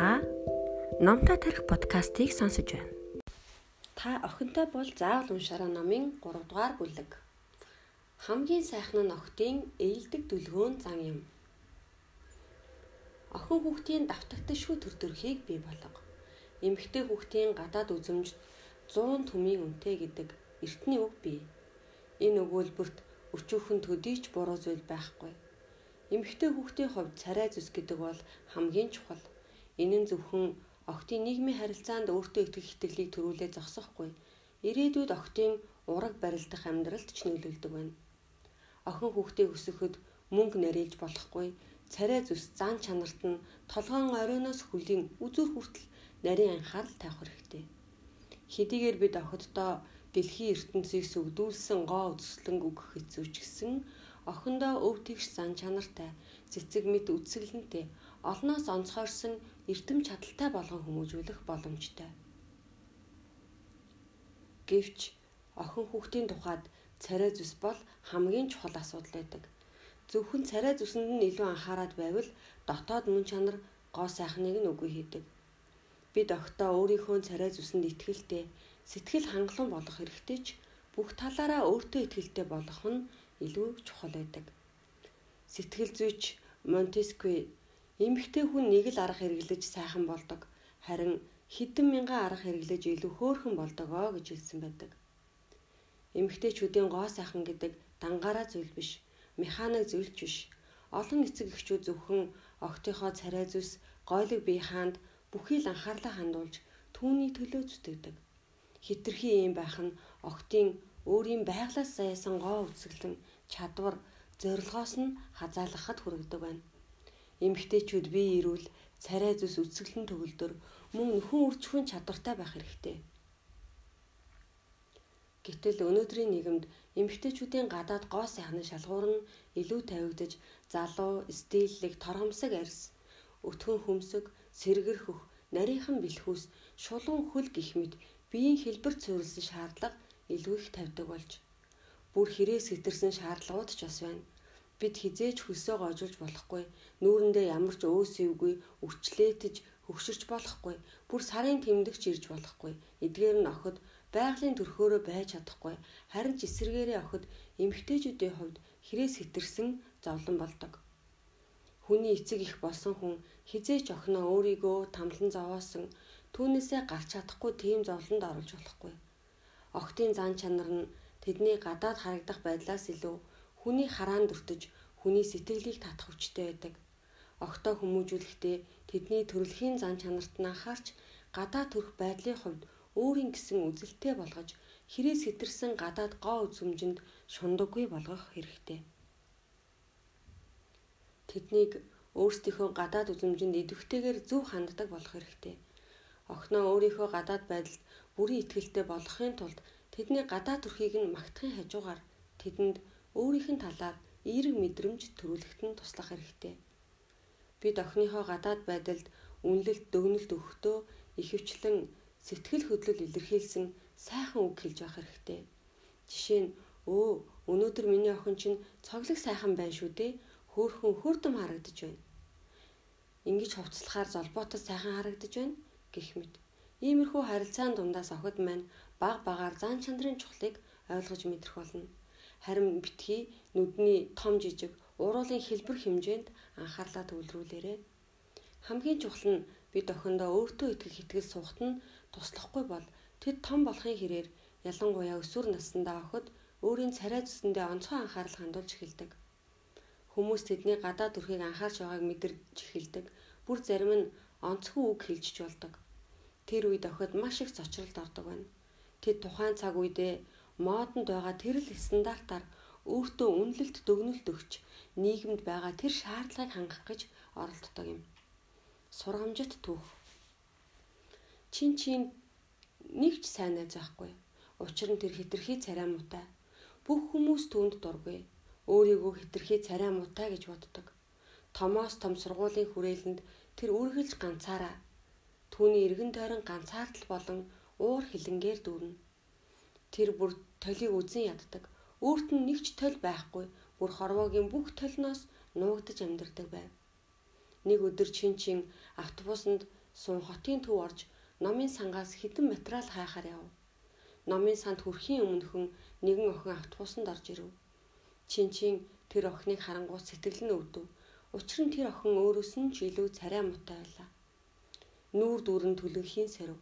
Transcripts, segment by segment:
Та Номтой тарих подкастыг сонсож байна. Та охинтой бол заавал уншаарай номын 3 дугаар бүлэг. Хамгийн сайхан нь охтын ээлдэг дүлгөөн зан юм. Охин хүүхдийн давтагдшгүй төр төрхийг бий болго. Эмэгтэй хүүхдийн гадаад үзэмж 100 түмийн үнэтэй гэдэг эртний үг бий. Энэ өгүүлбэрт өчүүхэн төдийч буруу зүйл байхгүй. Эмэгтэй хүүхдийн хувьд царай зүс гэдэг бол хамгийн чухал. Энэ нь зөвхөн охтын нийгмийн харилцаанд өөртөө итгэх итгэлийг төрүүлээ зогсохгүй. Ирээдүйд охтын ураг барилдах амьдралд ч нөлөөлдөг байна. Охин хүүхдийг өсгөхөд мөнгө нарийж болохгүй. Царай зүс зан чанарт нь толгоон оройноос хөлийн үзүр хүртэл нарийн анхаарал тавих хэрэгтэй. Хэдийгээр бид охиддоо дэлхийн ертөнцийг сүгдүүлсэн гоо үзэсгэлэн өгөх хэцүү ч гэсэн охиндоо өв тэгш зан чанартай, цэцэг мэд үсгэлэнтэй, олноос онцгойрсон эрдэм чадaltaй болгон хүмүүжүүлэх боломжтой. Гэвч охин хүүхдийн тухайд царай зүс бол хамгийн чухал асуудал байдаг. Зөвхөн царай зүсэнд нь илүү анхаарал байвал дотоод мөн чанар гоо сайхныг нь үгүй хийдэг. Бид огтоо өөрийнхөө царай зүсэнд итгэлтэй, сэтгэл хангалуун болох хэрэгтэй ч бүх талаараа өөртөө итгэлтэй болох нь илүү чухал байдаг. Сэтгэл зүйч Монтескью эмэгтэй хүн нэг л арга хэрэглэж сайхан болдог. Харин хэдэн мянган арга хэрэглэж илүү хөөрхөн болдогоо гэж хэлсэн байдаг. Эмэгтэйчүүдийн гоо сайхан гэдэг дангаараа зүйл биш, механик зүйлч биш. Олон эцэг эхчүүд зөвхөн огтынхоо царай зүс, гойлог бие хаанд бүхий л анхаарлаа хандуулж түүний төлөө зүтгэдэг. Хитрхи юм байх нь огтын өөрийн байглаас заяасан гоо үсгэлэн чадвар зорилгоос нь хазаалгахад хүргэдэг байна. Эмэгтэйчүүд бие ирүүл царай зүс үсгэлэн төгөлдөр мөн нөхөн үржихэн чадвартай байх хэрэгтэй. Гэтэл өнөөдрийн нийгэмд эмэгтэйчүүдийн гадаад гоо сайхны шалгуур нь илүү тавигдж залуу, стиллэг, торгомсог арьс, өтгөн хөмсөг, сэргэрхөх, нарийнхан бэлхүүс, шулуун хөл гих мэт биеийн хэлбэр цуурилсан шаардлага илүү их тавьдаг болж бүр хэрээс хэтэрсэн шаардлагууд ч бас байна. Бид хизээч хөлсөө гожуулж болохгүй, нүүрэндээ ямар ч өөсөвгүй, өвчлөөтж хөгшөрч болохгүй, бүр сарын тэмдэгч ирж болохгүй. Эдгээр нь охид байгалийн төрхөөрөө байж чадахгүй, харин ч эсэргээрээ охид эмгтээчүүдийн хувьд хэрээс хэтэрсэн зовлон болдог. Хүний эцэг их болсон хүн хизээч охиноо өөрийгөө тамлан зовоосон түүнээсээ гарч чадахгүй тийм зовлонд оруулж болохгүй. Охтын зан чанар нь тэдний гадаад харагдах байдлаас илүү хүний хараанд өртөж хүний сэтгэлийг татах хүчтэй байдаг. Огтоо хүмүүжүүлэхдээ тэдний төрөлхийн зан чанарт нь анхаарч гадаад төрх байдлын хувьд өөрийн гэсэн үзэлтэй болгож хэрээс хэтэрсэн гадаад гоо үзмжинд шундаггүй болгох хэрэгтэй. Тэднийг өөрсдийнхөө гадаад үзмжинд идэвхтэйгээр зөв ханддаг болох хэрэгтэй. Охноо өөрийнхөө гадаад байдалд бүрийн ихтгэлтэй болгохын тулд тэдний гадаад төрхийг нь магтахын хажуугаар тэдэнд өөрийнх нь талаар эерэг мэдрэмж төрүүлэхэд нь туслах хэрэгтэй. Бид охиныхоо гадаад байдалд үнэлэлт дөгнөлт өгөхдөө ихэвчлэн сэтгэл хөдлөл илэрхийлсэн сайхан үг хэлж байх хэрэгтэй. Жишээ нь өө өнөөдөр миний охин чинь цоглог сайхан байна шүү дээ. Хөөхөн хөрдөм харагдаж байна. Ингиж хувцлахаар золбоотос сайхан харагдаж байна гэх мэт. Иймэрхүү харилцаан дундаас охид маань баг багаар зан чанарын чухлыг ойлгож мэдрэх болно. Харин битгий нүдний том жижиг уруулын хэлбэр хэмжээнд анхаарлаа төвлөрүүлээрэй. Хамгийн чухал нь бид охиндоо өөртөө итгэх итгэл сухт нь туслахгүй бол тэд том болохын хэрээр ялангуяа өсвөр насндаа охид өөрийн царай зүсэндээ онцгой анхаарал хандуулж эхэлдэг. Хүмүүс тэдний гадаа төрхийг анхаарч байгааг мэдэрч эхэлдэг. Бүр зарим нь онцгүй үг хэлжж болдог. Тэр үед охид маш их цочролд ордог байна. Тэд тухайн цаг үедээ модонд байгаа тэрл стандартаар өөртөө үнэлэлт дөгнөлт өгч нийгэмд байгаа тэр шаардлагыг хангах гэж оролддог юм. Сургамжит түүх. Чин чин нэгч сайн найз байхгүй. Учир нь тэр хитрхи царай муутай. Бүх хүмүүс түүнд дургүй. Өөрийгөө хитрхи царай муутай гэж боддог. Томоос том сургуулийн хүрээлэнд тэр үргэлж ганцаараа түүний эргэн тойрон ганцаардл болон уур хилэнгээр дүүрнэ. Тэр бүр толийг үзэн яддаг. Өөрт нь нэг ч тол байхгүй. Бүр хорвоогийн бүх толноос нуугдаж амьдардаг байв. Нэг өдөр чин чин автобусанд сун хотын төв орж номын сангаас хідэн материал хайхаар яв. Номын санд хүрэхийн өмнөхөн нэгэн охин автобусанд орж ирэв. Чинчин тэр охиныг харангуут сэтгэл нь өвдөв. Учир нь тэр охин өөрөөс нь ч илүү царай муутай байлаа. Нүүр дүүрэн төлөнхийн сэрв.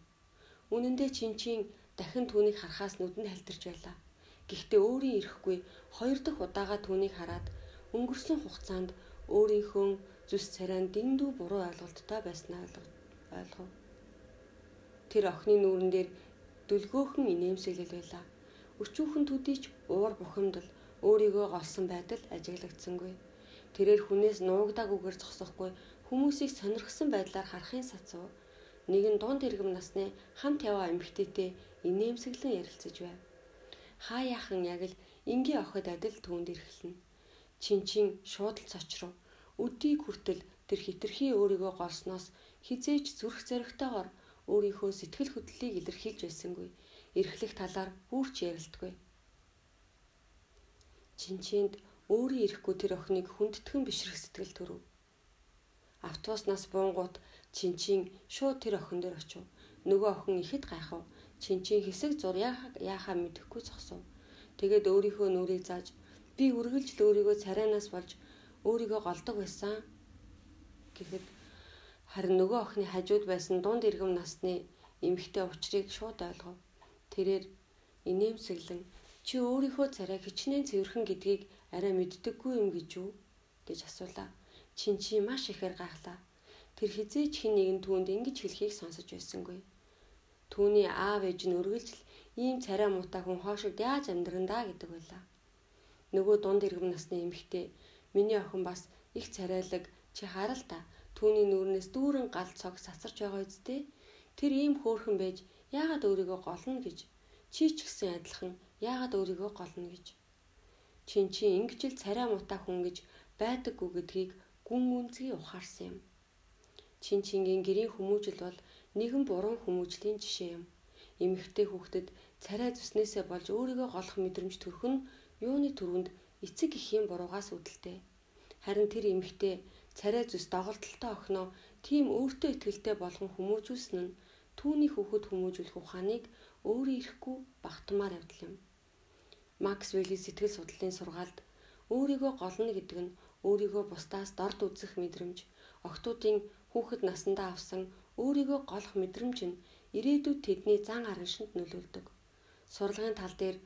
Үнэн дээр чинчин дахин түүнийг харахаас нүдэнд халтарч байлаа. Гэхдээ өөрийн ирэхгүй хоёр дахь удаага түүнийг хараад өнгөрсөн хугацаанд өөрийнхөө зүс царайн дэндүү буруу ойлголттой байснаа ойлгов. Тэр охины нүүрэн дээр дүлгөөхөн инээмсэглэл байлаа. Өчүүхэн төдийч уур бухимдал өөрийгөө голсон байдал ажиглагдсангүй. Тэрээр хүнээс нуугдаагүйгээр зогсохгүй хүмүүсийг сонирхсан байдлаар харахын сацв. Нэгэн дунд иргэм насны хамт яваа эмэгтэйтэй инээмсэглэн ярилцаж байв. Хаа яахан яг л энгийн охид адил түүнд ирэхлэн. Чинчин шууд л цочров. Өдийг хүртэл тэр хитрхи өөрийгөө голсноос хизээж зүрх зэрэгтэйгээр өөрийнхөө сэтгэл хөдлөлийг илэрхийлж байсангүй. Эрхлэх талаар бүрч ярилтгүй. Чинчинд өөрийн ирэхгүй тэр охиныг хүндэтгэн бишрэх сэтгэл төрөв. Автобуснаас буунгууд Чинчин шууд тэр охин дээр очив. Нөгөө охин ихэд гайхав. Чинчин хэсэг зур яахаа мэдэхгүй зогсов. Тэгээд өөрийнхөө нүрийг зааж би үргэлж л өөрийгөө царайнаас болж өөрийгөө голдог байсан гэхэд харин нөгөө охины хажууд байсан дунд иргэм насны эмэгтэй учрыг шууд ойлгов. Тэрээр инээмсэглэн чи өөрийнхөө царай хичнээн цэвэрхэн гэдгийг арай мэддэггүй юм гэж юу гэж асуулаа. Чин чи маш ихээр гайхлаа. Тэр хизээч хин нэгэн түүнд ингэж хэлхийг сонсож байсангүй. Түүний аав ээж нь өргөлж ийм царай муутай хүн хоошигд яаж амьдрандаа гэдэг байлаа. Нөгөө дунд иргэм насны эмэгтэй миний охин бас их царайлаг чи харал та түүний нүрнээс дүүрэн гал цог сацарч байгаа үсттэй. Тэр ийм хөөхөн байж яагаад өөрийгөө голно гэж чи ч гэсэн адилхан яагаад өөрийгөө голно гэж. Чин чи ингэж л царай муутай хүн гэж байдаггүй гэдгийг гүн үнцгий ухаарсан юм. Чин чингийн гэрийн хүмүүжил бол нэгэн буруу хүмүүжлийн жишээ юм. Эмэгтэй хүүхдэд царай зүснээсээ болж өөрийгөө голох мэдрэмж төрөх нь юуны төрөнд эцэг эхийн буруугаас үүдэлтэй. Харин тэр эмэгтэй царай зүс доголдолтой охиноо тийм өөртөө ихтэй болгон хүмүүжүүлсэн нь түүний хүүхэд хүмүүжүүлэх ухааныг өөрөө ирэхгүй багтмаар явдал юм. Макс Вилли сэтгэл судлалын сургаалд өөрийгөө голно гэдэг нь өөрийгөө бусдаас дорд үзэх мэдрэмж, охтуудын хүүхэд насандаа авсан өөрийгөө голох мэдрэмж нь ирээдүйд тэдний зан араншинд нөлөөлдөг. Сурлагын тал дээр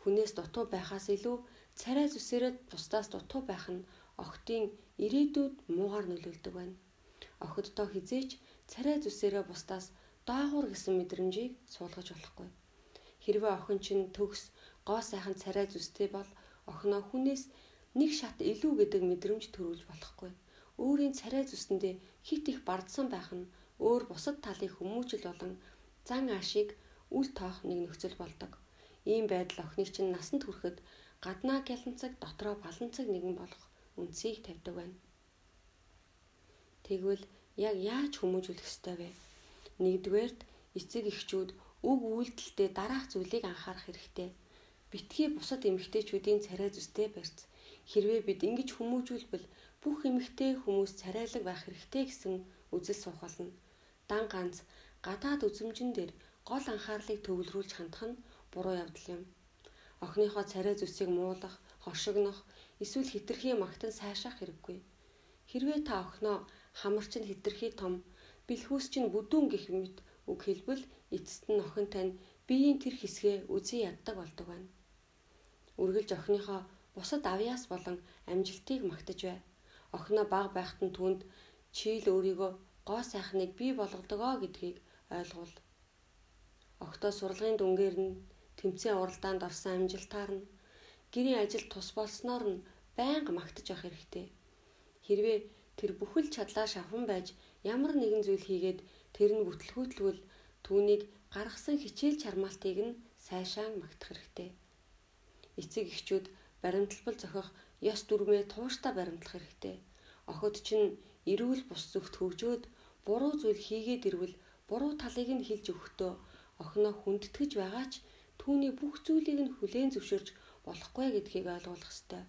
хүнээс дутуу байхаас илүү царай зүсээрээ бусдаас дутуу байх нь охтын ирээдүйд муугар нөлөөлдөг байна. Охиддоо хизээч царай зүсээрээ бусдаас доогуур гэсэн мэдрэмжийг суулгаж болохгүй. Хэрвээ охин чинь төгс гоо сайхан царай зүстэй бол охиноо хүнээс нэг шат илүү гэдэг мэдрэмж төрүүлж болохгүй өөрийн царай зүсэндээ хит их бардсан байх нь өөр бусад талын хүмүүжил болон зан аашийг үл тоох нэг нөхцөл болдог. Ийм байдал охиныг чинь насанд хүрэхэд гаднаа гяланцаг дотроо баланцаг нэгэн болох үндсийг тавьдаг байна. Тэгвэл яг яаж хүмүүжүүлэх ёстой вэ? Нэгдүгээрт эцэг эхчүүд үг үйлдэлтэй дараах зүйлийг анхаарах хэрэгтэй. Битгий бусад эмэгтэйчүүдийн царай зүстэй барьц. Хэрвээ бид ингэж хүмүүжүүлбэл бүх эмэгтэй хүмүүс царайлаг байх хэрэгтэй гэсэн үзэл суух болно. Дан ганц гадаад үзмжин дээр гол анхаарлыг төвлөрүүлж хандах нь буруу явдал юм. Охиныхоо царай зүсийг муулах, хошигнох, эсвэл хитрхи магтан сайшаах хэрэггүй. Хэрвээ та охиноо хамарч нь хитрхи том, бэлхүүс чинь бүдүүн гэх мэт үг хэлбэл эцэст нь охин тань биеийн тэр хэсгээ үзий яддаг болдог байна. Үргэлж охиныхоо бусад авьяас болон амжилтыг магтаж бай охиноо баг байхад нь түнд чийл өөрийгөө гоо сайхныг бий болгодогоо гэдгийг ойлгуул. Октоо сурлагын дүнгээр нь тэмцээн уралдаанд орсон амжилтаар нь гэрийн ажил тус болсноор нь байнга магтаж явах хэрэгтэй. Хэрвээ тэр бүхэл чадлаа шавхан байж ямар нэгэн зүйл хийгээд тэр нь бүтлгүүтлвэл түүнийг гаргасан хичээл чармаалтыг нь сайшаан магтах хэрэгтэй. Эцэг эхчүүд баримтлал зохих ёс дүрмээ тууштай баримтлах хэрэгтэй. Охид чинь эрүүл бус зүгт хөгжөөд буруу зүйл хийгээд ирвэл буруу талыг нь хэлж өгөхдөө охиноо хүндэтгэж байгаа ч түүний бүх зүйлийг нь хүлээн зөвшөөрч болохгүй гэдгийг ойлгох ёстой.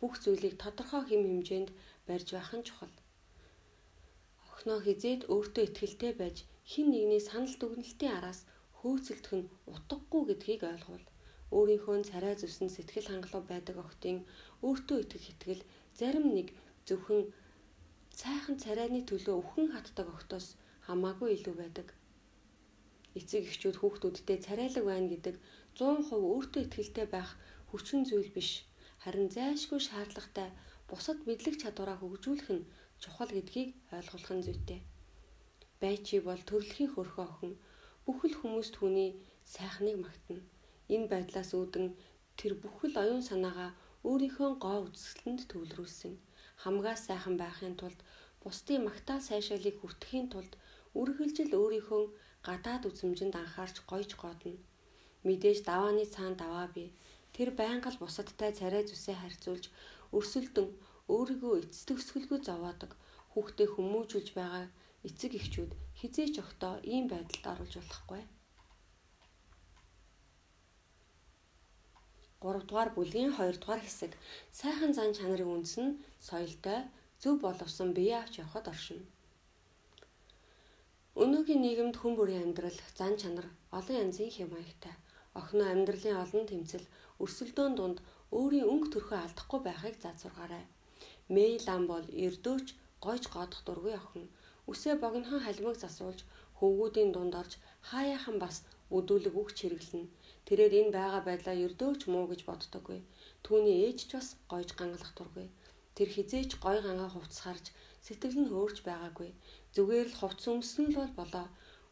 Бүх зүйлийг тодорхой хэм хэмжээнд барьж байх нь чухал. Охиноо хизээд өөртөө ихтгэлтэй байж хин нэгний санал дүгнэлтийн араас хөөцөлдөх нь утгагүй гэдгийг ойлгов. Өөрийнхөө царай зүсэн сэтгэл хангалуун байдаг охтын өөртөө итгэх итгэл зарим нэг зөвхөн сайхан царайны төлөө өхөн хатдаг охтоос хамаагүй илүү байдаг. Эцэг эхчүүд хүүхдүүдтэй царайлаг байна гэдэг 100% өөртөө ихтгэлтэй байх хүчин зүйл биш. Харин зайлшгүй шаардлагатай бусад мэдлэг чадвараа хөгжүүлэх нь чухал гэдгийг ойлгох нь зүйтэй. Байчи бол төрөлхийн хөрхөө охин бүхэл хүмүүс түүний сайхныг магтана. Энэ байдлаас үүдэн тэр бүхэл оюун санаагаа өөрийнхөө гоо үзэсгэлэнд төвлөрүүлсэн. Хамгаас сайхан байхын тулд бусдын магтаал сайшаалыг хүртэхийн тулд үргэлжил өөрийнхөө гадаад үзмжинд анхаарч гойж гоодно. Мэдээж давааны цаан даваа бий. Тэр байнга л бусадтай царай зүсээ харьцуулж өрсөлдөн өөрийгөө эцэс төгсгөлгүй зовоодог хүүхдээ хүмүүжүүлж байгаа эцэг эхчүүд хизээч өгтөө ийм байдалд оруулж болохгүй. 3 дугаар бүлгийн 2 дугаар хэсэг сайхан зан чанарын үндэс нь соёлтой зөв боловсон бие авч явахад оршино. Өнөөгийн нийгэмд хүн бүрийн амьдрал, зан чанар олон янзын хэм маягтай. Охин амьдралын олон тэмцэл, өрсөлдөөн дунд өөрийн өнгө төрхөө алдахгүй байхыг зад сургаарай. Мейлан бол эрдөөч гойж гоодох дургүй охин. Үсээ богинохон халимаг засуулж хөвгүүдийн дунд орж хаяахан бас өдүүлэг үг чиргэлнэ. Тэрээр энэ байгаа байдлаа ердөөч муу гэж боддоггүй. Түүний ээж ч бас гойж гангалах дургүй. Тэр хизээч гой гангаа хувцас харж сэтгэл нь хөөрч байгаагүй. Зүгээр л хувцас өмсөн л бол болоо.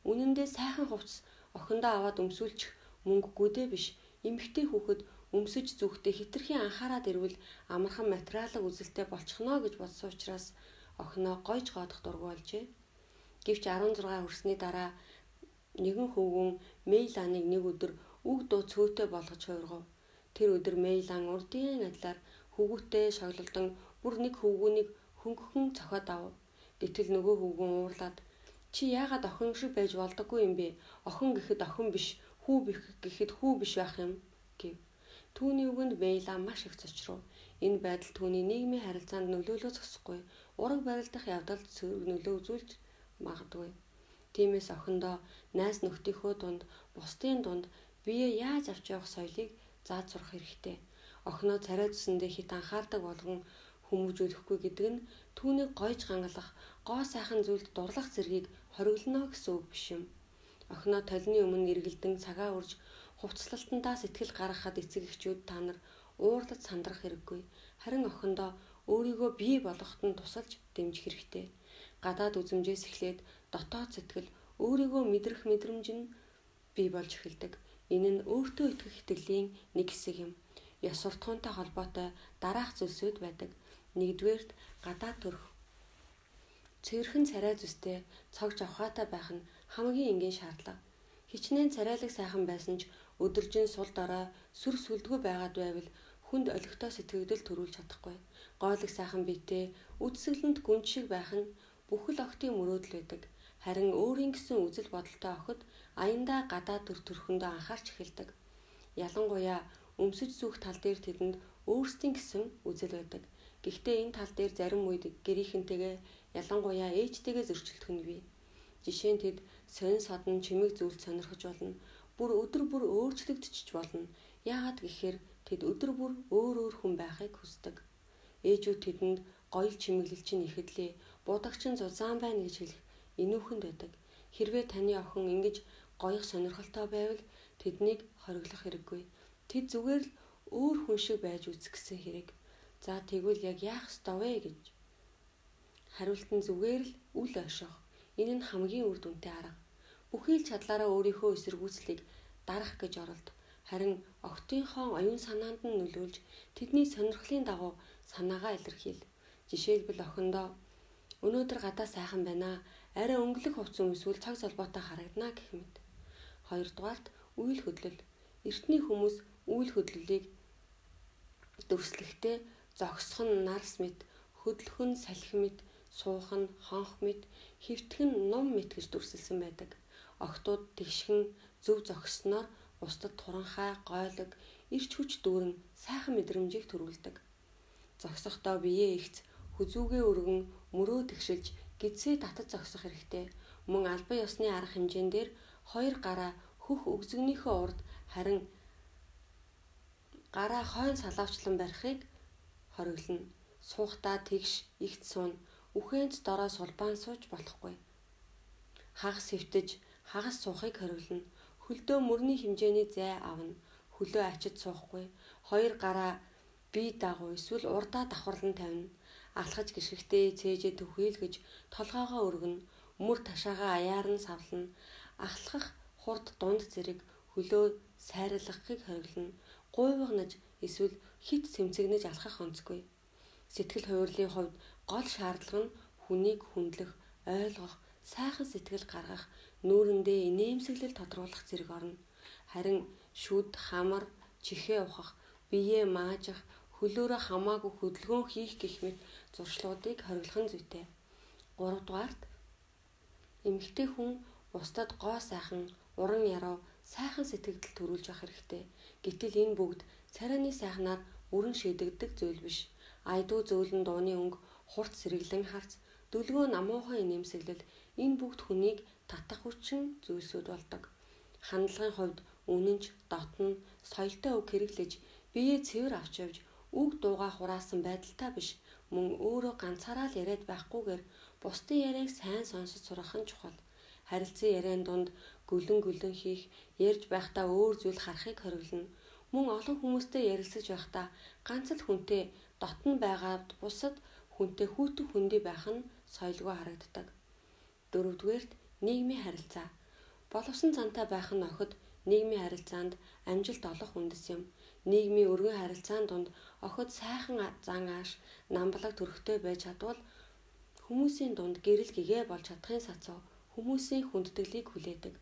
Үнэндээ сайхан хувцас охиндоо аваад өмсүүлчих мөнгөгүй дээ биш. Эмэгтэй хүүхэд өмсөж зүгтээ хитрхийн анхаарад ирвэл амархан материалын үзэлтэй болчихно гэж бодсон учраас охиноо гойж гоодох дургүй болжээ. Гэвч 16 хүрсний дараа нэгэн хөвгүн Мейланыг нэг өдөр үг дуу цөөтэй болгож хуургав. Тэр өдөр Мейлан урдын адилаар хөвгүүтэй шоглолдон бүр нэг хөвгүүнийг хөнгөхөн цохоод ав. Гэтэл нөгөө хөвгүн уурлаад чи яагаад охин шиг байж болдоггүй юм бэ? Охин гэхэд охин биш, хүү гэхэд хүү биш байх юм гэв. Түүний үгэнд Мейла маш их цочров. Энэ байдал түүний нийгмийн харилцаанд нөлөөлөө зогсохгүй. Ураг барилдах явдалд сөрөг нөлөө үзүүлж магадгүй. Тиймээс охиндоо найз нөхдийнхөө дунд, бусдын дунд бие яаж авч явах соёлыг зааж сурах хэрэгтэй. Охиноо царай зүсэндээ хит анхаардаг болгон хүмүүжүүлэхгүй гэдэг нь түүнийг гойж гангалах, гоо сайхан зүйлд дурлах зэргийг хориглоно гэсэн үг биш юм. Охиноо толны өмнө эргэлдэн цагаа үрж хувцлалтандаа сэтгэл гаргахад эцэг эхчүүд та нар уурлаж сандрах хэрэггүй. Харин охиндоо өөрийгөө бий болгоход нь тусалж дэмжих хэрэгтэй. Гадаад үзмжээс эхлээд дотоод сэтгэл өөрийгөө мэдрэх мэдрэмж нь бий болж эхэлдэг. Энэ нь өөртөө итгэх итгэлийн нэг хэсэг юм. Яс суртахуунтай холбоотой дараах зүйлсүүд байдаг. Нэгдүгээрт гадаад төрх. Цэвэрхэн царай зүстэй цогж авахаатай байх нь хамгийн энгийн шаардлага. Хичнээн царайлаг сайхан байсан ч өдөржин сул дараа сүр сүлдгүй байгаад байвал хүнд олигтой сэтгэгдэл төрүүлж чадахгүй. Гоолыг сайхан биетэй үдсгэлэнд гүн шиг байх нь бүхэл охтын мөрөөдөл байдаг. Харин өөрийн гэсэн үзэл бодолтой охид аяндаа гадаа төр төрхөндөө анхаарч эхэлдэг. Ялангуяа өмсөж зүөх тал дээр тэдэнд өөрсдийн гэсэн үзэл байдаг. Гэхдээ энэ тал дээр зарим үед гэрийнхэнтэйгээ ялангуяа ээжтэйгээ зөрчилдөх нь бий. Жишээ нь тэд сонин содон чимэг зүйлд сонирхож болно. Бүр өдөр бүр өөрчлөгдөж болно. Яагаад гэхээр тэд өдөр бүр өөр өөр хүн байхыг хүсдэг. Ээжүүд тэдэнд гоёл чимэглэл чинь ихэдлээ. Будагч нь зузаан байна гэж хэлэх инүүхэнд байдаг. Хэрвээ таны охин ингэж гоёх сонирхолтой байвал тэднийг хориглох хэрэггүй. Тэд зүгээр л өөр хүн шиг байж үзэх гэсэн хэрэг. За тэгвэл яг яах ёстой вэ гэж хариулт нь зүгээр л үл ойшох. Энэ нь хамгийн үр дүнтэй арга. Бүхий л чадлаараа өөрийнхөө эсэргүүцлийг дарах гэж оролд. Харин октынхон оюун санаанд нь нөлөөлж тэдний сонирхлын дагуу санаагаа илэрхийл. Жишээлбэл охиндоо өнөөдөр гадаа сайхан байна. Арай өнгөлөг хувцас өмсвөл цаг солбоотой харагдана гэх мэт. Хоёрдугаарт үйл хөдлөл. Эртний хүмүүс үйл хөдлөлийг дөрслөхтэй зогсох нь нарс мэт, хөдлөх нь салхи мэт, суух нь хонх мэт, хөвтөх нь ном мэт гэж дүрсэлсэн байдаг. Охтууд тэгшхэн зөв зогсноор бусдад туранхай, гойлог, ирч хүч дүүрэн сайхан мэдрэмжийг төрүүлдэг. Зогсохдоо биеэ ихц, хүзүүгээ өргөн мөрөө тэгшилж гидсээ татаж зогсох хэрэгтэй. Мөн албан ёсны арга хэмжээн дээр хоёр гараа хөх өгзөгнийхөө урд харин гараа хойно салаавчлан барихыг хориглоно. Суухтаа тэгш ихт суун үхэнц дороо сулбаан сууж болохгүй. Хагас хөвтөж хагас суухыг хориглоно. Хөлдөө мөрний хэмжээний зай авна. Хөлөө ачиж суухгүй. Хоёр гараа бие дагуу эсвэл урдаа давхарлан тавина. Алхаж гიშгтээ цээжээ төхөөлгөж толгоогоо өргөнө. Мөр ташаагаа аяар нь савлна. Ахлах хурд дунд зэрэг хөлөө сайрлахыг хориглоно. Гуйвгнаж эсвэл хит сэмцэгнэж алхах онцгүй. Сэтгэл хувирлын хувьд гол шаардлага нь хүнийг хүндлэх, ойлгох, сайхан сэтгэл гаргах, нүүрэндээ инээмсэглэл тодруулах зэрэг орно. Харин шүд, хамар, чихээ ухах, биеэ маажих, хөлөөрөө хамаагүй хөдөлгөөн хийх гэх мэт зуршлуудыг хориглох нь зүйтэй. 3 дугаарт эмэгтэй хүн бусдад гоо сайхан, уран яруу, сайхан сэтгэгдэл төрүүлж явах хэрэгтэй. Гэтэл энэ бүгд царайны сайхнаар бүрэн шийдэгдэх зүйл биш. Айдуу зөөлөн дууны өнгө, хурц сэргэлэн харц, дөлгөө намуухан инээмсэглэл энэ бүгд хүнийг татах хүчин зүйлсүүд болдог. Хандлагын хувьд үнэнч, дотн, соёлтой үг хэрэглэж биеэ цэвэр авч явж үг дууга хураасан байдалтай биш мөн өөрөө ганцаараа л яриад байхгүйгээр бусдын яриаг сайн сонсож сурах нь чухал. Харилцан яриан дунд гүлэн гүлэн хийх, ярьж байхдаа өөр зүйл харахыг хориглоно. Мөн олон хүмүүстэй ярилцаж байхдаа ганц л хүнтэй дотн байгаад бусад хүнтэй хүүтэн хүндий байх нь соёлгүй харагддаг. Дөрөвдүгээрт нийгмийн харилцаа. Боловсон зантай байх нь охид нийгмийн харилцаанд амжилт олох үндэс юм. Нийгмийн өргөн харилцаан донд охид сайхан зан ааш, намблаг төрхтэй байж чадвал хүмүүсийн дунд гэрэл гэгээ болж чадахын сацуу хүмүүсийн хүндэтгэлийг хүлээдэг.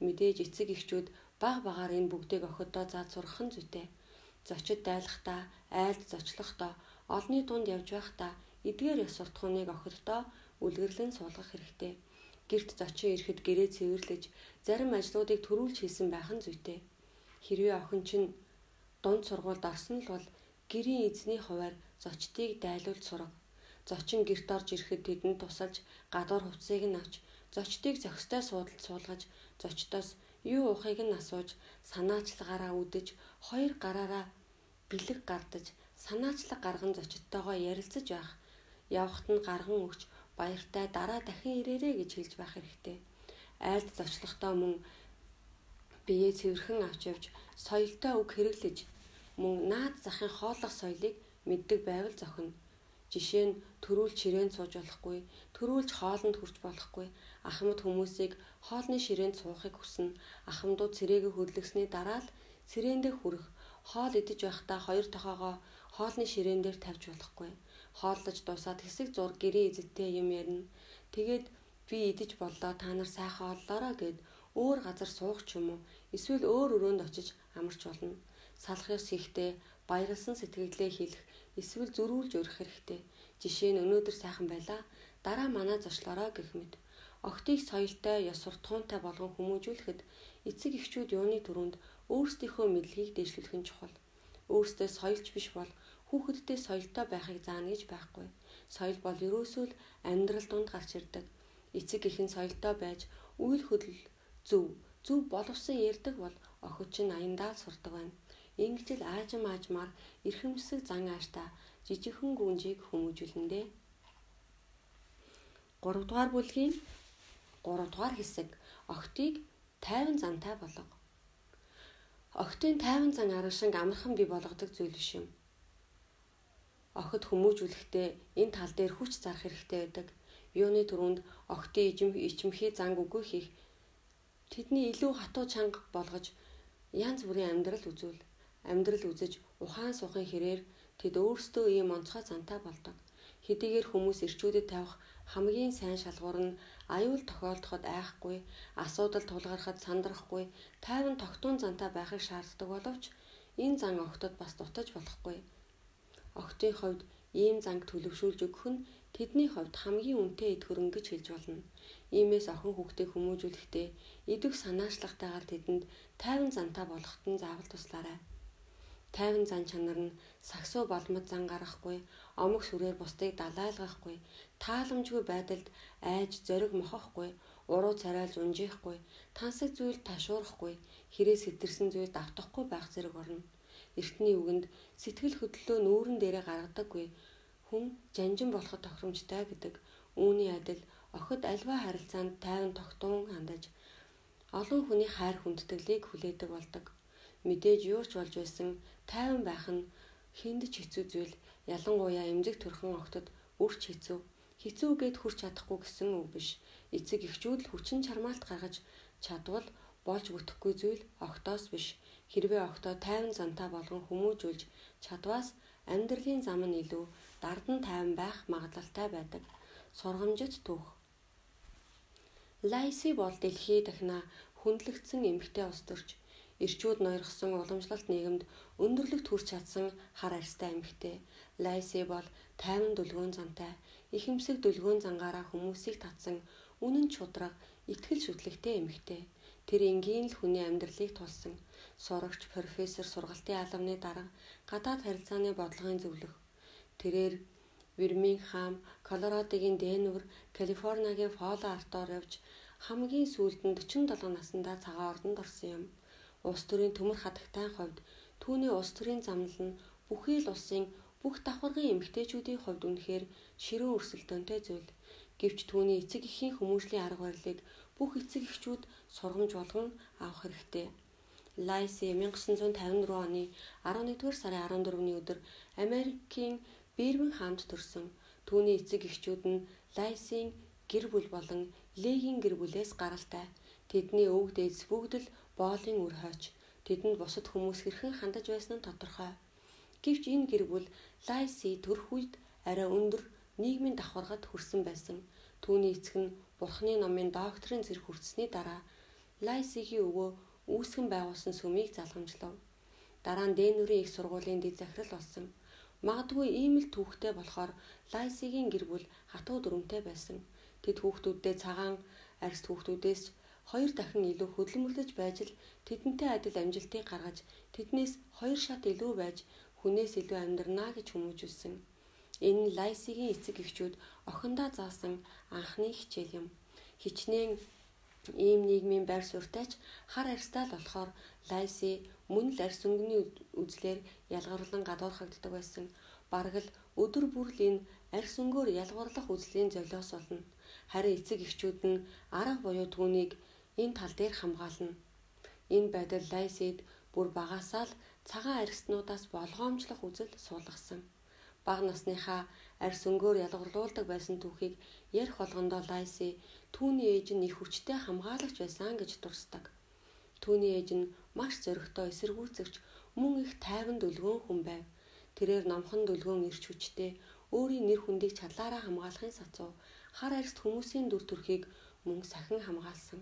Мэдээж эцэг эхчүүд баг багаар энэ бүгдийг охидоо зааж сурах нь зүйтэй. Зочид дайлахдаа, айлд зочлохдоо, олны дунд явж байхдаа эдгээр ёс суртахууныг охидоо үлгэрлэн суулгах хэрэгтэй. Гэрт зочин ирэхэд гэрээ цэвэрлэж, зарим ажлуудыг төрүүлж хийсэн байх нь зүйтэй. Хэрвээ охин чинь дунд сургуульд орсон л бол гэрийн эзний хуваар зочдыг дайлуулж сурах. Зочин герт орж ирэхэд тэдэнд тусалж гадуур хувцсыг нь авч зочдыг зохистой суудалд суулгаж зочдоос юу уухыг нь асууж санаачлагаараа үдэж хоёр гараараа бэлэг гардаж санаачлаг гарган зочдтойгоо ярилцаж байх. Явхад нь гарган өгч баяртай дараа дахин ирээрэй гэж хэлж байх хэрэгтэй. Айлд зочлохдоо мөн бие цэвэрхэн авч явж соёлтой үг хэрэглэж мөн наад захын хооллох соёлыг мэддэг байвал зохино. Жишээ нь төрүүлж ширээнд сууж болохгүй, төрүүлж хоолнд хүрч болохгүй, ахмад хүмүүсийг хоолны ширээнд суухыг хүснэ. Ахмадууд цэрээгээ хөдлөсний дараа л цэрээндээ хүрэх, хоол идэж байхдаа хоёр тохоогоо хоолны ширээн дээр тавьж болохгүй. Хооллож дуусаад хэсэг зур гэрээ эзэдтэй юм ярина. Тэгээд би идэж боллоо та нар сайхан оллоорой гэд өөр газар суух ч юм уу эсвэл өөр өрөөнд очиж амарч болно. Салах ёс хийхдээ баярлсан сэтгэлдээ хэлэх эсвэл зөрүүлж өрөх хэрэгтэй. Жишээ нь өнөөдөр сайхан байлаа. Дараа манаа зочлоорой гэх мэт. Охтыг соёлтой, ёс суртахуунтай болгон хүмүүжүүлэхэд эцэг эхчүүд юуны төрөнд өөрсдийнхөө мэдлэгийг дэвшлүүлэх нь чухал. Өөрсдөө соёлч биш бол хүүхэдтэй соёлтой байхыг заана гэж байхгүй. Соёл бол ерөөсөө л амьдрал донд гарч ирдэг. Эцэг эхэн соёлтой байж үйл хөдлөл зөв зөв боловсон ярддаг бол охид чинь аяндаа сурдаг байна. Ингэж л аажим аажмаар эрхэмсэг зан ааштай жижигхэн гүнжийг хүмүүжүүлнэ дээ. 3 дугаар бүлгийн 3 дугаар хэсэг охтыг тайван зантай болго. Охтын тайван зан аргашинг амархан бий болгодог зүйл биш юм. Охид хүмүүжүүлэхдээ энэ тал дээр хүч зарах хэрэгтэй байдаг. Юуны түрүүнд охтын ичимхий занг үгүй хийх тэдний илүү хатуу чанга болгож янз бүрийн амьдрал үзүүл амьдрал үзэж ухаан сухын хэрээр тэд өөрсдөө ийм онцгой зантай болдог. Хэдийгээр хүмүүс ирчүүдэд тавих хамгийн сайн шалгуур нь аюул тохиолдоход айхгүй, асуудал тулгархад сандрахгүй, тайван тогтун зантай байхыг шаарддаг боловч энэ зан огтод бас дутаж болохгүй. Огтын хувьд ийм занг төлөвшүүлж өгөх нь тэдний хувьд хамгийн үнэтэй эд хөрөнгө гэж хэлж болно. Иймээс охин хүүхдээ хүмүүжүүлэхдээ идэх санаачлалтайгаар тэдэнд тайван зантай болоход нь заавал туслаарай. Тайван зан чанар нь сагсуу боломж зан гаргахгүй, омог сүрээр бусдыг далайлгахгүй, тааламжгүй байдалд айж зориг мохохгүй, уруу царайлж унжихгүй, тансаг зүйл ташуурахгүй, хэрэг сэтэрсэн зүйл давтахгүй байх зэрэг орно. Эртний үгэнд сэтгэл хөдлөлөө нүүрэн дээрээ гаргадаггүй хүн жанжин болоход тохиромжтой гэдэг үүний адил охид альва харилцаанд тайван тогтун хандаж олон хүний хайр хүндэтгэлийг хүлээдэг болдог. Мэдээж юу ч болж байсан тайван байх нь хиндэж хэцүү зүйл ялангуяа эмзэг төрхөн охтод үрч хэцүү. Хэцүү гэд хүрч чадахгүй гэсэн үг биш. Эцэг эхчүүд л хүчин чармаалт гаргаж чадвал болж бүтэхгүй зүйл огтоос биш. Хэрвээ октоо тайван зантаа болгон хүмүүжүүлж чадваас амьдралын зам нь илүү дардан тайван байх магадлалтай байдаг. Сургамжит түүх. Лайси бол дэлхий дахна хүндлэгдсэн эмгтэй ус төрч эрчүүд ноёрхсон уламжлалт нийгэмд өндөрлөгт хүрч чадсан хар арьстай эмгтэй. Лайси бол тайван дүлгөөн зантай, ихэмсэг дүлгөөн зангаараа хүмүүсийг татсан үнэн чудраг, итгэл шүтлэгтэй эмгтэй. Тэр энгийн л хүний амьдралыг тулсан сурагч, профессор, сургалтын албаны дарга, гадаад харилцааны бодлогын зөвлөх. Тэрээр Бирмингхам, Колорадогийн Денвер, Калифорниагийн Фоло Артоор явж хамгийн сүүлд нь 47 наснда цагаан ордонд орсон юм. Улс төрийн төмөр хадагтай хувьд түүний улс төрийн замнал нь бүхий л улсын бүх давхаргын эмгтээчүүдийн хувьд үнэхээр ширүүн өрсөлдөөнтэй зүйл. Гэвч түүний эцэг эхийн хүмүүжлийн арга барилыг бүх эцэг эхчүүд сургамж болгон авах хэрэгтэй. Лайси 1954 оны 11-р сарын 14-ний өдөр Америкийн Бирмингхамд төрсөн. Түүний эцэг эхчүүд нь Лайсийн гэр бүл болон Легийн гэр бүлээс гаралтай. Тэдний өвөг дээдс бүгд л боолын үр хойч. Тэдэнд бусад хүмүүс хэрхэн хандаж байсан нь тодорхой. Гэвч энэ гэр бүл Лайси төрөх үед арай өндөр нийгмийн давхаргад хүрсэн байсан. Түүний эцэг нь Бурхны номын докторийн зэрэг хүртсэний дараа Лайсигийн өвөө үүсгэн байгуулсан сүмийг залгамжлав. Дараа нь Дэнүрийн их сургуулийн дэд захирал болсон. Магадгүй ийм л түүхтэй болохоор Лайсигийн гэр бүл хатуу дүрмтэй байсан. Тэд хүүхдүүддээ цагаан арьс хүүхдүүдээс хоёр дахин илүү хөдөлмөрлөж байж л тэдэнтэй адил амжилтыг гаргаж тэднээс хоёр шат илүү байж хүнээс илүү амьдрнаа гэж хүмүүжүүлсэн. Энэ нь Лайсигийн эцэг эхчүүд охиндоо заасан анхны хичээл юм. Хичнээн ийм нийгмийн байр суурьтай ч хар арьстай л болохоор Лайси мөн л арьс өнгөний үзлээр ялгаруулан гадуурхагддаг байсан. Бараг л өдөр бүр л энэ арьс өнгөөр ялгуурлах үзлийн золиос болно. Харин эцэг эхчүүд нь арга буюу түүнийг энэ тал дээр хамгаална. Энэ байдал Лайсид бүр багасаа л цагаан арьснуудаас болгоомжлох үзэл суулгасан. Бага насныхаа арьс өнгөөр ялгарлуулдаг байсан түүхийг ярих болгондоо Лайси түүний ээж нь их хүчтэй хамгаалагч байсан гэж дурсдаг. Түүний ээж нь маш зөрөгтэй эсэргүүцэгч мөн их тайван дүлгөөн хүн байв. Тэрээр номхон дүлгөөн ирч хүчтэй өөрийн нэр хүндийг чадлаараа хамгаалахын сацуу хар арьст хүмүүсийн дүр төрхийг мөн сахин хамгаалсан.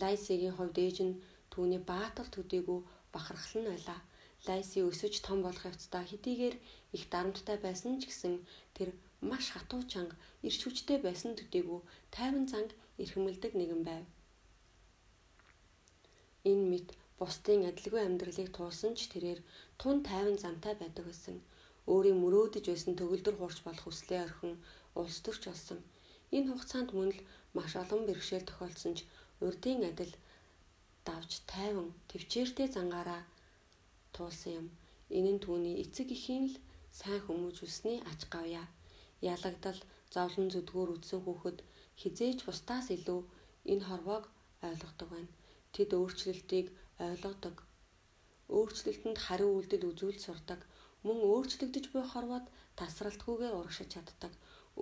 Лайсигийн хувьд ээж нь түүний баатар төдийгүй бахархал нь байлаа. Лайси өсөж том болох явцдаа хэдийгээр их дарамттай байсан ч гэсэн тэр маш хатуу чанга ирч хүчтэй байсан төдийгүй тайван занг эрхэмэлдэг нэгэн байв. Энэ мэд бусдын адилгүй амьдралыг туулсан ч тэрээр тун тайван зантай байдаг байсан. Өөрийн мөрөөдөж байсан төгөлдөр хуурч болох хүслээ орхин улс төрч болсон. Энэ хугацаанд мөн л маш олон бэрхшээл тохиолдсон ч урдын адил давж тайван төвчээртэй зангаараа туулсан юм. Энэ нь түүний эцэг эхийн л сайн хүмүүжүүлсний ач гавья. Ялагдал зовлон зүдгүүр үдсэн хүүхэд хизээж бусдаас илүү энэ хорвоог ойлгодог байна. Тэд өөрчлөлтийг ойлгодог. Өөрчлөлтөнд хариу үйлдэл үзүүл сурдаг. Мөн өөрчлөгдөж буй хорвоод тасралтгүйгээр урагшиж чаддаг.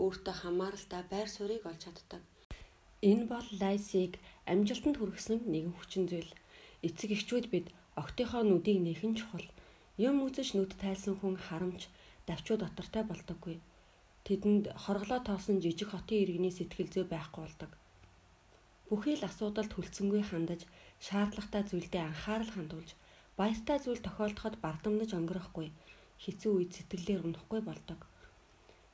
Өөртөө хамааралтай байр суурийг олж чаддаг. Энэ бол лайсиг амжилтанд хүргэсэн нэгэн хүчин зүйл. Эцэг эхчүүд бид октийнхоо нүдийг нэхэн чухал. Юм үзэж нүд тайлсан хүн харамч давчуу дотортой болдоггүй. Тэдэнд хорглоо тоосон жижиг хотын иргэний сэтгэл зүй байхгүй болдог. Бүхий л асуудалд хүлцэнгүй хандаж, шаардлагатай зүйлдээ анхаарал хандуулж, баяртай зүйл тохиолдоход бардамнаж өнгөрөхгүй, хэцүү үед сэтгэлээр унахгүй болдог.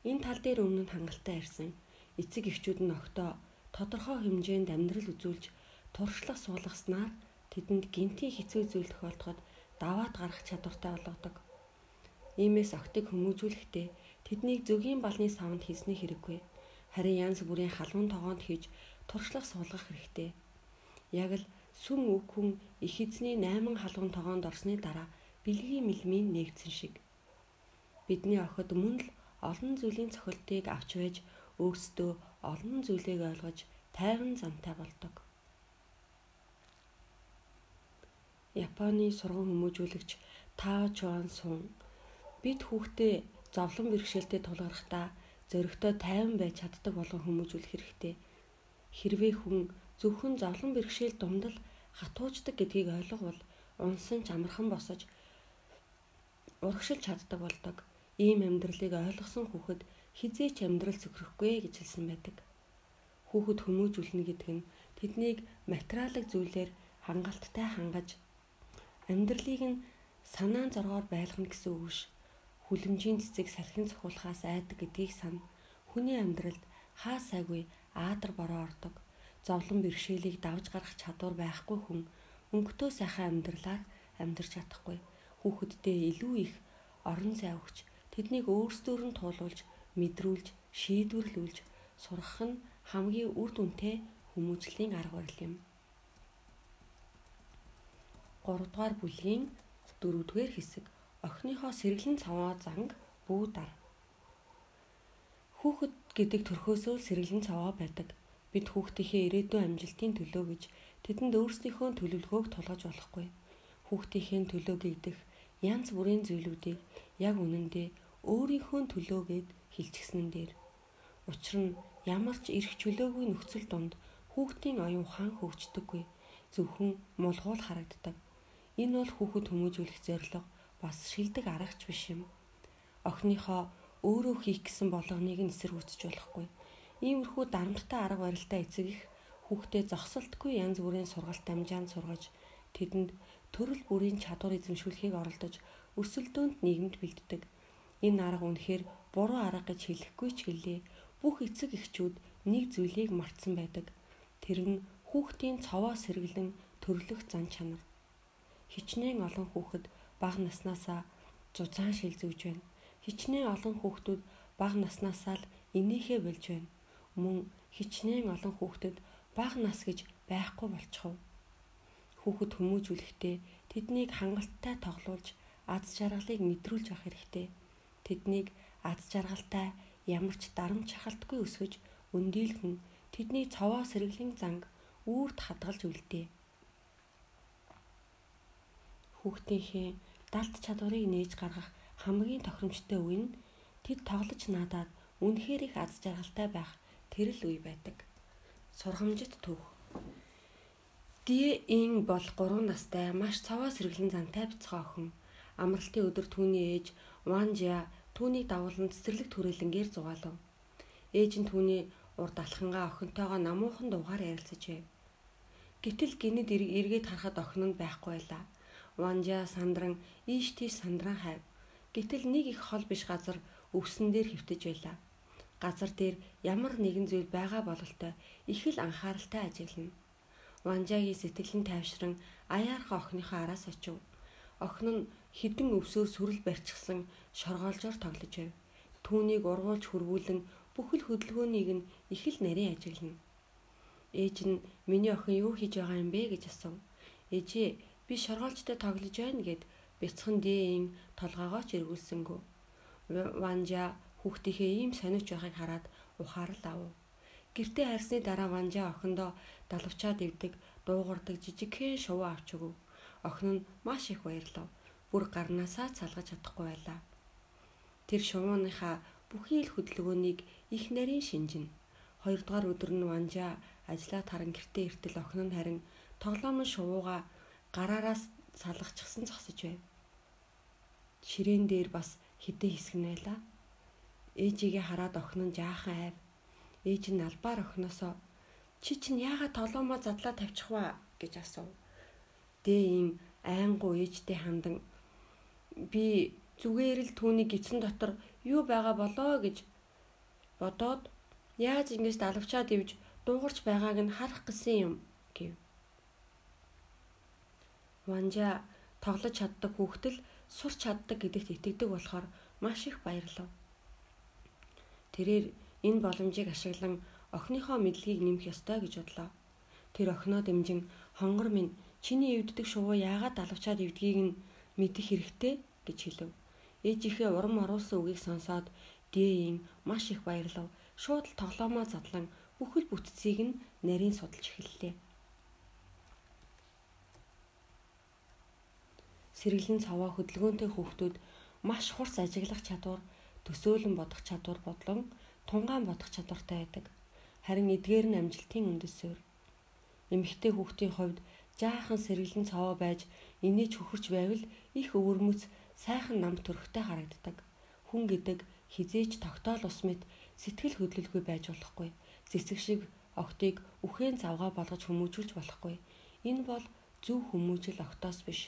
Энэ тал дээр өмнө нь хангалттай ирсэн. Эцэг эхчүүд нь октоо тодорхой хэмжээнд амьдрал үзүүлж туршлах суулгаснаар тэдэнд гинтийн хэцүү зүйл тохиолдоход даваад гарах чадвартай болгодог. Иймээс октыг хүмүүжүүлэхдээ тэднийг зөгийн балны савнд хийсний хэрэггүй. Харин янз бүрийн халуун тогоонд хийж туршлах суулгах хэрэгтэй. Яг л сүм үг хүн их эзний 8 халуун тогоонд орсны дараа бэлгийн мэлмийн нэгдсэн шиг. Бидний охид мөн л олон зүйлийн цохилтыг авч байж өөрсдөө олон зүйлийг ойлгож тайван замтай болдог. Японы сургууль хүмүүжүүлэгч Тао Чуан Сун бид хүүхдээ зовлон бэрхшээлтэй тулгарахдаа зөрөгтэй тайван байж чаддаг болгон хүмүүжүүлэх хэрэгтэй. Хэрвээ хүн зөвхөн зовлон бэрхшээл дундал хатууждаг гэдгийг ойлговол унсан ч амархан босож урагшилж чаддаг болдог. Ийм амьдралыг ойлгосон хүүхэд хизээч амьдрал зөвхөхгүй гэж хэлсэн байдаг. Хүүхэд хүмүүжүүлнэ гэдэг нь тэднийг материалын зүйлээр хангалттай хангаж амьдралыг нь санаан зоргоор байлгана гэсэн үг ш. Хүлэмжийн цэцэг салхин цохиулахаас айдаг гэдгийг сана. Хүний амьдралд хаа сайгүй аадар бороо ордог. Зовлон бэрхшээлийг давж гарах чадвар байхгүй хүн өнгөтөө сайхан амьдралаар амьдрч чадахгүй. Хүүхэддээ илүү их орон зай өгч тэднийг өөрсдөөр нь туулуулж, мэдрүүлж, шийдвэрлүүлж сургах нь хамгийн үр дүнтэй хүмүүжлийн арга барил юм. 3 дугаар бүлгийн 4 дугаар хэсэг охиныхоо сэргэлэн цаваа занг бүү дар. Хүүхэд гэдэг төрхөөсөө сэргэлэн цаваа байдаг. Бид хүүхдийнхээ ирээдүйн амжилтын төлөө гэж тэдэнд өөрсдийнхөө төлөвлөгөөг тулгаж болохгүй. Хүүхдийнхээ төлөө гэгдэх янз бүрийн зүйлүүдийг яг үнэндээ өөрийнхөө төлөөгээд хилчгснэн дээр. Учир нь ямар ч эрх чөлөөгүй нөхцөл донд хүүхдийн оюун ухаан хөгждөггүй. Зөвхөн мулгуул харагддаг. Энэ бол хүүхэд хүмүүжүүлэх зорилго бас шилдэг аргач биш юм. Охиныхоо өөрөө хийх гэсэн болгоныг нь эсэргүүцэж болохгүй. Иймэрхүү дарамттай арга барилтай эцэг их хүүхдээ зогсолтгүй янз бүрийн сургалт дамжаанд сургаж тэдэнд төрөл бүрийн чадвар эзэмшүүлэхийг оролдож өсөлдөөнд нийгэмд бэлддэг. Энэ арга үнэхээр буруу арга гэж хэлэхгүй ч гэлээ бүх эцэг эхчүүд нэг зүйлийг мартсан байдаг. Тэр нь хүүхдийн цовоо сэргэлэн төрлөх зан чанар. Хичнээн олон хүүхэд бага наснаасаа зузаан шилзүүж байна. Хичнээн олон хүүхдүүд бага наснаасаа л инээхэ болж байна. Мөн хичнээн олон хүүхдэд бага нас гэж байхгүй болчихов. Хүүхэд хүмүүжүүлэхдээ тэднийг хангалттай тоглуулж аз жаргалыг мэдрүүлж авах хэрэгтэй. Тэднийг аз жаргалтай ямар ч дарамт шахалтгүй өсгөж өндийлгэн тэдний цовоо сэргэлийн занг үүрт хадгалж үлдээ. Хүүхдийнхээ далд чадварыг нээж гаргах хамгийн тохиромжтой үе нь тэд тоглож наадаад үнэхээр их аз жаргалтай байх тэр л үе байдаг. Сургамжит түүх. Ди-ин бол 3 настай маш цаваа сэргэлэн зантай бяцхан охин. Амралтын өдөр түүний ээж Ванжа түүнийг дагуулan цэцэрлэг түрээлэнгээр зугаалав. Ээж нь түүний урд алхангаа охинтойгоо намуухан дуугаар ярилцаж байв. Гэтэл гинэд эргээд харахад охин нь байхгүй байлаа. Ванжа сандран ийш тийш сандран хайв. Гэтэл нэг их хол биш газар өвсөн дээр хөвтөж байлаа. Газар дээр ямар нэгэн зүйл байгаа бололтой их л анхааралтай ажиглана. Ванжагийн сэтгэл нь тайвшран аяархан охиныхоо араас очив. Охин нь хідэн өвсөөр сүрэл барьчихсан шоргоолжоор тоглож байв. Түүнийг ургуулж хөрвүүлэн бүхэл хөдөлгөөнийг нь их л нарийн ажиглана. Ээж нь миний охин юу хийж байгаа юм бэ гэж асуув. Ээжээ би шоргоолжтой тоглож байна гэд бяцхан дээн толгоогоо ч эргүүлсэнгүү. Ванжа хүүхдийнхээ ийм сониуч байхыг хараад ухаарал авав. Гэртээ харсны дараа Ванжа охиндоо далавчаад ивдэг, дуугардаг жижигхэн шувуу авч өгөв. Охин нь маш их баярлав бүр гарнаасаа цалгаж чадахгүй байлаа. Тэр шувууныхаа бүхий л хөдөлгөөнийг их нарийн шинжинэ. Хоёрдугаар өдөр нь Ванжа ажлаа таран гэртээ иртэл охин нь харин тоглоомын шувууга гараараас салгачихсан зогсож байв. Ширээн дээр бас хідэн хэсэг нь байлаа. Ээжигээ хараад охин нь жаахан айв. Ээж нь албаар охиноосоо чи чинь яагаад тоглоомоо задлаа тавьчих вэ гэж асуув. Дээ ийм айнгуу ээжтэй хандан би зүгээр л түүний гидсэн дотор юу байгаа болоо гэж бодоод яаж ингэж далавчаад ивж дуугарч байгааг нь харах гэсэн юм гэв. Ванжа тоглож чаддаг хүүхдэл сурч чаддаг гэдэгт итгэдэг болохоор маш их баярлав. Тэрээр энэ боломжийг ашиглан охиныхоо мэдлэгийг нэмэх ёстой гэж бодлоо. Тэр охиноо дэмжин хонгор минь чиний эвддэг шувуу яагаад далавчаад эвдгийг нь мэдэх хэрэгтэй гэж хэлв. Ээжийнхээ урам оруулсан үгийг сонсоод Дэйн маш их баярлав. Шууд л тоглоомоо задлан бүхэл бүтцийг нь нарийн судалж эхэллээ. Сэргэлэн цаваа хөдөлгөөнтэй хүүхдүүд маш хурц ажиглах чадвар, төсөөлөн бодох чадвар бодлон тунгаан бодох чадвартай байдаг. Харин эдгээр нь амжилтын үндэс суурь. Эмэгтэй хүүхдийн хувьд жаахан сэргэлэн цаваа байж инээж хөхөрч байвал их өвөрмөц сайхан нам төрхтэй харагддаг. Хүн гэдэг хизээч тогтоол ус мэт сэтгэл хөдлөлгүй байж болохгүй. Цэцэг шиг огтыг үхэн завгаа болгож хүмүүжүүлж болохгүй. Энэ бол зөв хүмүүжил огтоос биш.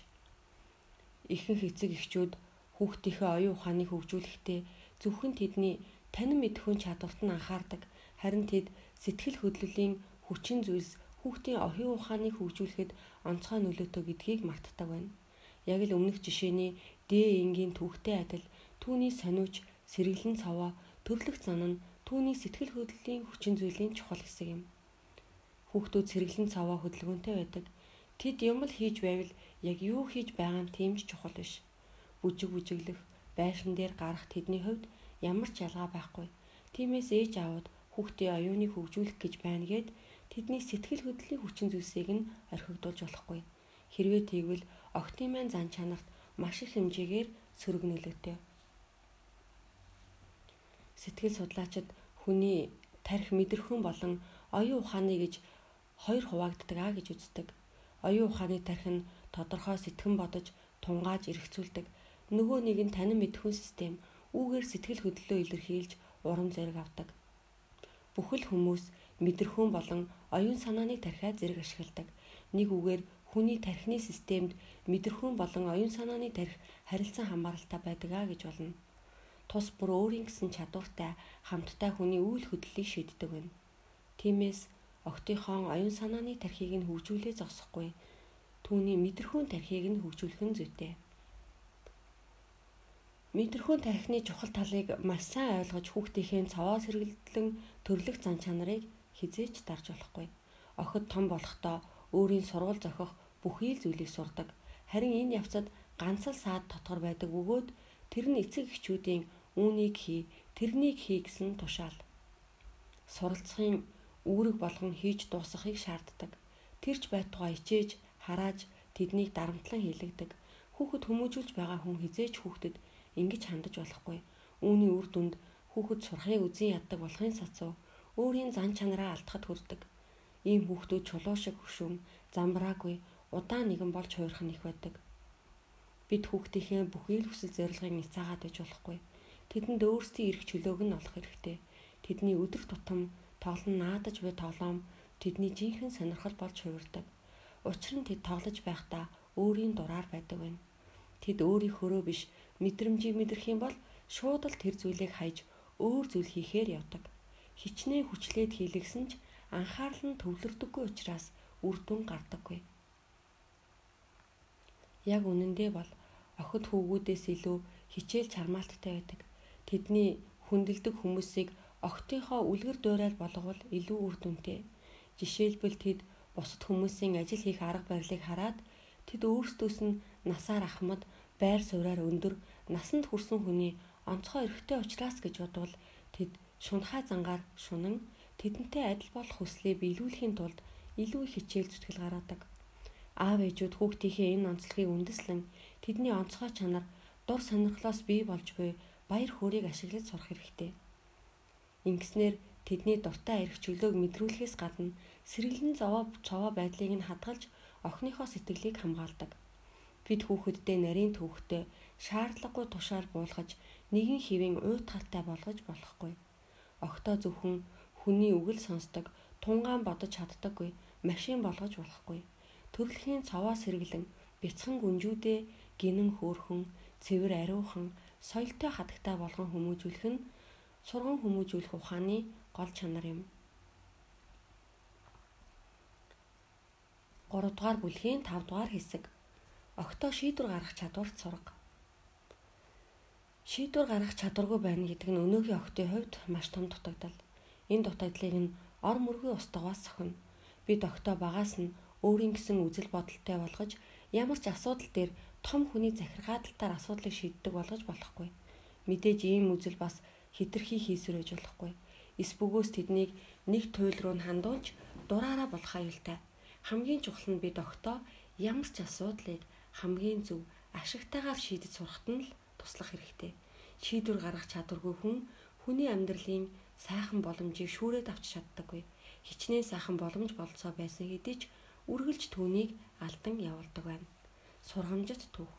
Ихэнх эцэг эхчүүд хүүхдийнхээ оюун ухааныг хөгжүүлэхдээ зөвхөн тэдний танин мэдхүйн чадварт нь анхаардаг. Харин тэд сэтгэл хөдлөлийн хүчин зүйлс хүүхдийн оюун ухааныг хөгжүүлэхэд онцгой нөлөөтэй гэдгийг мартдаг байна. Яг л өмнөх жишээний Д энгийн түүхтэй адил түүний сониуч сэргэлэн цаваа төрлөх зан нь түүний сэтгэл хөдлөлийн хүчин зүйлийн чухал хэсэг юм. Хүүхдүүд сэргэлэн цаваа хөдөлгөөнтэй байдаг. Тэд юм л хийж байвал яг юу хийж байгаа нь тийм ч чухал биш. Бүжиг бүжиглэх, байшин дээр гарах тэдний хувьд ямар ч ялгаа байхгүй. Тиймээс ээж аавд хүүхдийн оюуныг хөгжүүлэх гэж байна гэд тэдний сэтгэл хөдлөлийн хүчин зүйлсийг нь орхигдуулж болохгүй. Хэрвээ тэгвэл октын маань зан чанарт маш их хэмжээгээр сөрөг нөлөөтэй сэтгэл судлаачид хүний тарих мэдрэхүн болон оюун ухааны гэж хоёр хуваагддаг аа гэж үздэг. Оюун ухааны тарих нь тодорхой сэтгэн бодож тунгааж эргцүүлдэг. Нөгөө нэг нь танин мэдхүн систем үүгээр сэтгэл хөдлөлөө илэрхийлж урам зориг авдаг. Бүхэл хүмүүс мэдрэхүн болон оюун санааны тархиа зэрэг ашигладаг. Нэг үгээр хүний тархины системд мэдрэхүн болон оюун санааны тархи харилцан хамааралтай байдаг а гэж болно тус бүр өөрийн гэсэн чадвартай хамттай хүний үйл хөдлөлийг шийддэг байна. Тиймээс октийнхоо оюун санааны тархийг нь хөгжүүлээ зогсохгүй. Түүний мэдрэхүүн тархийг нь хөгжүүлэх нь зүйтэй. Мэдрэхүүн тархины чухал талыг маш сайн ойлгож хүүхдийнхээ цаваа сэргэлтлэн төрлөх зан чанарыг хизээч дарж болохгүй. Охид том болохдоо өөрийн сургууль зохих бүхий л зүйлийг сурдаг. Харин энэ явцад ганц л саад дотгор байдаг бөгөөд тэр нь эцэг эхчүүдийн үүнийг хий, тэрнийг хий гэсэн тушаал. Суралцахын үүрэг болгон хийж дуусгахыг шаарддаг. Тэрч байтугай ичээж, харааж тэднийг дарамтлан хийлэгдэг. Хүүхэд хүмүүжүүлж байгаа хүн хизээч хүүхдэд ингэж хандаж болохгүй. Үүний үр дүнд хүүхэд сурахыг үзэн яддаг болохын сацуу өөрийн зан чанараа алдахад хүрдэг. Ийм хүүхдүүд чулуу шиг хөшүүн, замбраагүй, удаан нэгэн болж хуурах нь их байдаг. Бид хүүхдийнхээ бүхий л хүсэл зорилгыг няцаагаад байж болохгүй тэдэнд өөрсдийн эрх чөлөөг нь олох хэрэгтэй. Тэдний өдөр тутам тоглон наадаж буй тоглоом тэдний жинхэнэ сонирхол болж хувирдаг. Учир нь тэд тоглож байхдаа өөрийн дураар байдаг байна. Тэд өөрийнхөө биш мэдрэмжийг мэдрэх юм бол шууд л тэр зүйлийг хайж өөр зүйл хийхээр явдаг. Хичнээн хүчлээд хийлгсэн ч анхаарал нь төвлөрдөггүй учраас үр дүн гардаггүй. Яг үнэндээ бол охид хүүгүүдээс илүү хичээл чармаалттай байдаг. Тэдний хүндэлдэг хүмүүсийг огтынхоо үлгэр дуурайд болговол илүү үр дүнтэй. Жишээлбэл тэд бусад хүмүүсийн ажил хийх арга барилыг хараад тэд өөрсдөөс нь насаар ахмад, байр сууриаар өндөр, насанд хүрсэн хүний онцгой эрхтэй учраас гэж бодвол шунхаа зангаар шунан тэдэнтэй адил болох хүслээ биелүүлэхийн тулд илүү их хичээл зүтгэл гаргадаг. Аав ээжүүд хүүхдийнхээ энэ онцлогийг үндэслэн тэдний онцгой чанар дур сонирхлоос бий болж буй баяр хөөргийг ашиглаж сурах хэрэгтэй. Ингэснээр тэдний дуртай эрх чөлөөг мэдрүүлэхээс гадна сэргэлэн зовоо цовоо байдлыг нь хадгалж охиныхоо сэтгэлийг хамгаалдаг. Бид хүүхэддээ нарийн төвхтөө шаардлагагүй тушаал буулгаж нэгэн хэвийн уйтгартай болгож болохгүй. Октоо зөвхөн хүний үгэл сонсдог, тунгаан бодож чаддаггүй, машин болгож болохгүй. Төрөлхийн цаваа сэргэлэн, бяцхан гүнжүүдээ гинэн хөөрхөн, цэвэр ариухан, соёлтой хатагтай болгон хүмүүжүүлэх нь сурган хүмүүжүүлэх ухааны гол чанар юм. 3 дугаар бүлгийн 5 дугаар хэсэг. Огтоо шийдвэр гаргах чадварт сурга. Шийдвэр гаргах чадваргүй байна гэдэг нь өнөөгийн охтын хувьд маш том дутагдал. Энэ дутагдлыг нь ор мөргийн устгаас сохино. Бид огтоо багаас нь өөрийн гэсэн үзэл бодолтой болгож ямар ч асуудал дээр том хүний захиргааталтаар асуудлыг шийддэг болгож болохгүй. Мэдээж ийм үзэл бас хитрхи хийсвэрэж болохгүй. Эс бөгөөс тэднийг нэг туйл руу нь хандуулж дураараа болох аюултай. Хамгийн чухал нь бид огтоо ямар ч асуудлыг хамгийн зөв ашигтайгаар шийдэж сурахт нь л туслах хэрэгтэй. Шийдвэр гаргах чадваргүй хүн хүний амьдралын сайхан боломжийг шүүрээд авч чаддаггүй. Хичнээн сайхан боломж болцоо байсан хэдий ч үргэлж түүнийг алдан явуулдаг байна. Сургамжит түүх.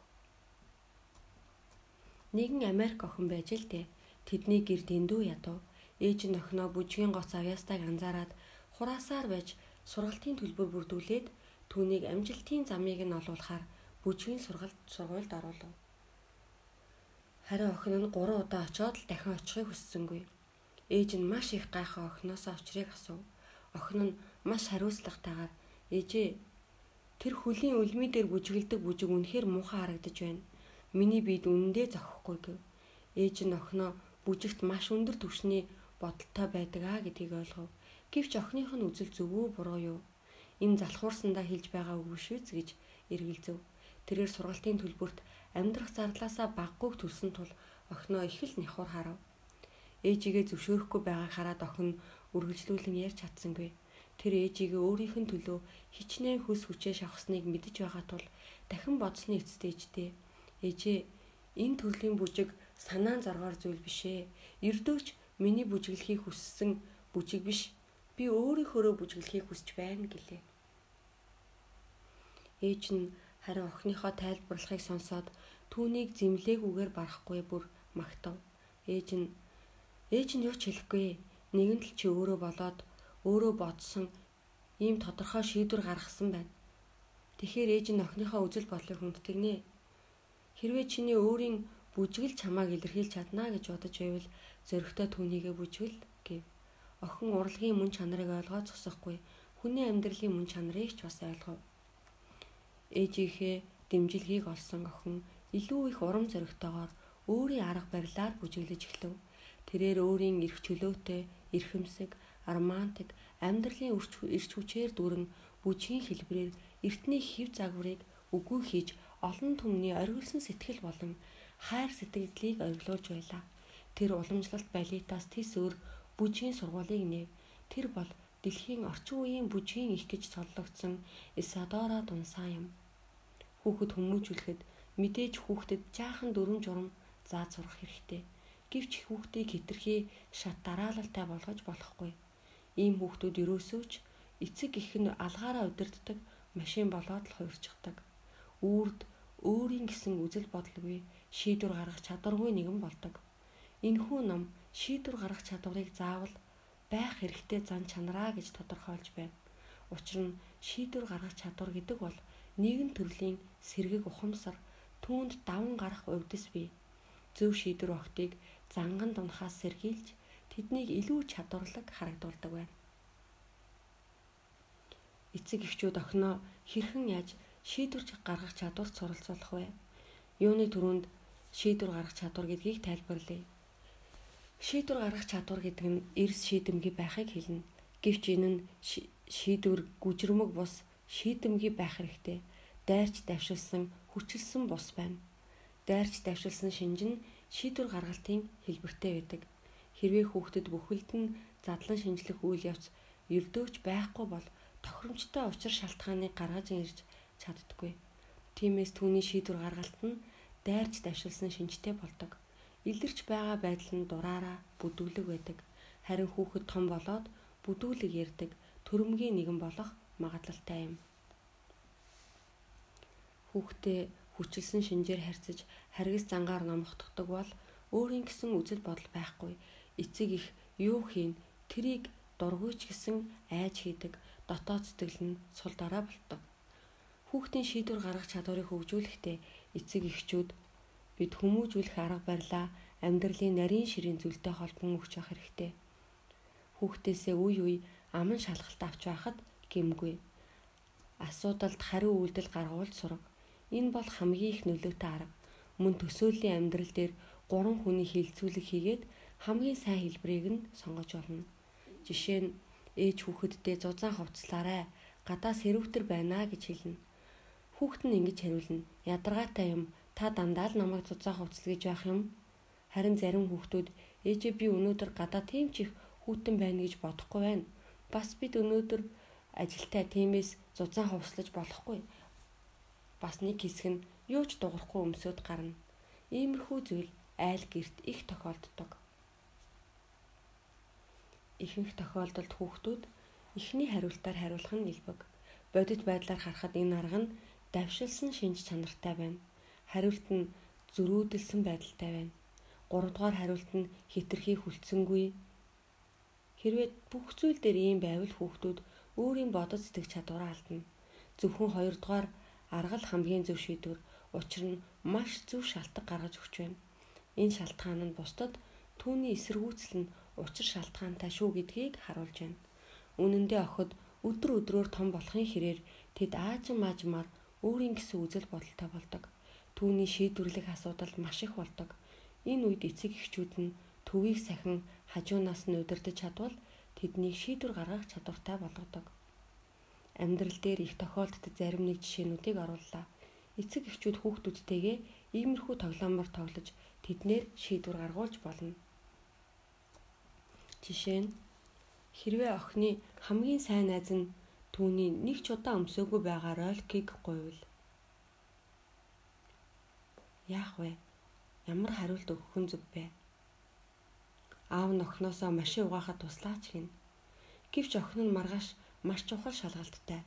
Нэгэн Америк охин байж л дээ. Тэдний гэр дэндүү ядуу. Ээж нь охиноо бүжгийн гоц авьяастайг анзаараад хураасаар байж сургалтын төлбөр бүрдүүлээд түүнийг амжилтын замыг нь олуулахаар бүжгийн сургалт сургуульд оруулав. Харин охин нь 3 удаа очиод л дахин очихыг хүссэнгүй. Ээж нь маш их гайхаа охиноосоо очрыг асуув. Охин нь маш хариуцлагатайгаар "Ээжээ, тэр хөлийн үлми дээр бүжгэлдэг бүжиг үнэхээр муухай харагдаж байна. Миний биед үнэндээ зохихгүй" гэв. Ээж нь охиноо бүжигт маш өндөр түвшний бодолтой байдаг аа гэдгийг ойлгов. Гэвч охиных нь үзэл зөв үү буруу юу? Энэ залхуурсандаа хэлж байгаа үг биш үү гэж эргэлзэв. Тэрээр сургалтын төлбөрт амьдрах зарлаасаа баггүйг төлсөн тул охиноо их л нэхур харав. Ээжигээ зөвшөөрөхгүй байгааг хараад охин үргэлжлүүлэн ярьж чадсангүй. Тэр ээжигээ өөрийнх нь төлөө хичнээн хүс хүчээ шавхсныг мэдэж байгаа тул дахин бодсны эцэст ээжтэй ээжээ энэ төрлийн бүжиг санаан зоргоор зүйл биш ээ. Эрдөөч миний бүжиглэхийг хүссэн бүжиг биш Би өөрийнхөөрөө бүжиглэхийг хүсэж байна гэлээ. Ээж нь харин охиныхоо тайлбарлахыг сонсоод түүнийг зэмлээгүйгээр барахгүй бүр магтав. Ээж нь ээж нь юу ч хэлэхгүй. Нэгэн л чи өөрөө болоод өөрөө бодсон ийм тодорхой шийдвэр гаргасан байна. Тэгэхээр ээж нь охиныхоо үзэл бодлыг хүндэтгнэ. Хэрвээ чиний өөрийн бүжгэл чамааг илэрхийлж чадна гэж бодож байвал зөрөгтэй түүнийгээ бүжгэл гэв. Охин урлагийн мөн чанарыг ойлгоод зогсохгүй. Хүний амьдралын мөн чанарыг ч бас ойлгов. Ээжийнхээ дэмжлэгийг олсон охин илүү их урам зоригтойгоор өөрийн арга барилаар бүжиглэж эхлэв. Тэрээр өөрийн эрх чөлөөтэй, эрхэмсэг, романтик, амьдралын эрч хүчээр дүүрэн бүжгийн хэлбэрээр эртний хэв загварыг үгүй хийж олон түмний оргилсон сэтгэл болон хайр сэтгэлдлийг ориглуулж байлаа. Тэр уламжлалт балетаас тис өөр бүжгийн сургуулийг нэв. Тэр бол дэлхийн орчин үеийн бүжгийн их гэж соллогдсон Исадора Дунсан юм. Хүүхэд хүмүүжүүлэхэд мэдээж хүүхдэд жаахан дүрм журм зааж сурах хэрэгтэй. Гэвч хүүхдийг хитрхи шат дараалалтай болгож болохгүй. Ийм хүүхдүүд ерөөсөө ч эцэг их нь алгаараа удирддаг машин болоод л хуурчдаг. Үрд өөрийн гэсэн үзэл бодолгүй шийдвэр гаргах чадваргүй нэгэн болдог. Энэхүү ном шийдвэр гаргах чадварыг заавал байх хэрэгтэй зан чанараа гэж тодорхойлж байна. Учир нь шийдвэр гаргах чадвар гэдэг бол нэгэн төрлийн сэргэг ухамсар түүнд даван гарах увдис бий. Зөв шийдвэр өгтийг занган дунахаас сэргийлж тэднийг илүү чадварлаг харагдуулдаг байна. Эцэг эхчүүд охиноо хэрхэн яаж шийдвэр гаргах чадварт суралцуулах вэ? Юуны төрөнд шийдвэр гаргах чадвар гэдгийг тайлбарлая. Шийдвэр гаргах чадвар гэдэг нь эрс шийдэмгий байхыг хэлнэ. Гэвч энэ нь шийдвэр гүжрэмэг бус шийдэмгий байх хэрэгтэй. Дайрч давшилсан, хүчилсэн бус байна. Дайрч давшилсан шинж нь шийдвэр гаргалтын хэлбэртэй байдаг. Хэрвээ хүүхдэд бүхэлд нь задлан шинжлэх үйл явц ердөөч байхгүй бол тохиромжтой учир шалтгааныг гаргаж ирж чаддаггүй. Тиймээс түүний шийдвэр гаргалт нь дайрч давшилсан шинжтэй болдог илэрч байгаа байдал нь дураараа бүдүүлэг байдаг. Харин хүүхэд том болоод бүдүүлэг ярддаг төрөмгийн нэгэн болох магадлалтай юм. Хүүхдээ хүчилсэн шинжээр харьцаж харгас зангаар номхотдог бол өөрийн гэсэн үзэл бодол байхгүй. Эцэг их юу хийн трийг дургуйч гэсэн айж хийдэг дотоод сэтгэл нь сул дараа болдог. Хүүхдийн шийдвэр гаргах чадварыг хөгжүүлэхдээ эцэг эхчүүд бид хүмүүжүүлэх арга барилаа амьдралын нарийн ширийн зүйлтэй холбон өгч явах хэрэгтэй. Хүүхдээсээ үе үе аман шалгалт авч байхад гэмгүй. Асуудалд хариу үйлдэл гаргуул сурга. Энэ бол хамгийн их нөлөөтэй арга. Мөн төсөөллийн амьдрал дээр гурван хүний хилцүүлэг хийгээд хамгийн сайн хэлбэрийг нь сонгож олно. Жишээ нь ээж хүүхэддээ зузаан хувцлаарай. Гадаа сэрүүтэр байна гэж хэлнэ. Хүүхэд нь ингэж хариулна. Ядаргаатай юм. Та дандаа л намайг зузаан хувцлгийж байх юм. Харин зарим хүүхдүүд ээжээ би өнөөдөр гадаа тийм ч их хүүтэн байна гэж бодохгүй байна. Бас бид өнөөдөр ажилтаа тиймээс зузаан хувцлаж болохгүй. Бас нэг хэсэг нь юу ч дуурахгүй өмсөд гарна. Иймэрхүү зүйл айл герт их тохиолддог. Ихэнх тохиолдолд хүүхдүүд эхний хариултаар хариулах нь илбэг. Бодит байдлаар харахад энэ арга нь давшилсан шинж чанартай байна. Хариулт нь зөрүүдэлсэн байдалтай байна. Гуравдугаар хариулт нь хитрхи хүлцэнгүй. Хэрвээ бүх зүйл дээр ийм байвал хүүхдүүд өөрийн бодож сэтгэж чадвараа алдна. Зөвхөн хоёрдугаар арга л хамгийн зөв шийдвэр. Учир нь маш зөв шалтгаан гаргаж өгч байна. Энэ шалтгаан нь бусдад түүний эсэргүүцэл нь учир шалтгаантай шүү гэдгийг харуулж байна. Үнэн дээр охид өдөр өдрөөр том болохын хэрээр тэд аажин маажмаар өөрийн гэсэн үзэл бодолтой болдог. Түүний шийдвэрлэх асуудал маш их болдог. Энэ үед эцэг эхчүүд нь төвийг сахин хажуунаас нь удирдах чадвал тэднийг шийдвэр гаргах чадвартай болгодог. Амьдрал дээр их тохиолддог зарим нэг жишээнүүдийг орууллаа. Эцэг эхчүүд хүүхдүүдтэйгээ иймэрхүү тоглоомор тоглож тэднэр шийдвэр гаргуулж болно. Жишээ нь хэрвээ охины хамгийн сайн найз нь түүний нэг ч удаа өмсөөгүй байгаа ролькийг гуйвал яах вэ? Ямар хариулт өгөх нь зөв бэ? Аав нь охиноосоо машин угаахад туслаач гин. Гэвч охин нь маргааш маш чухал шалгалттай.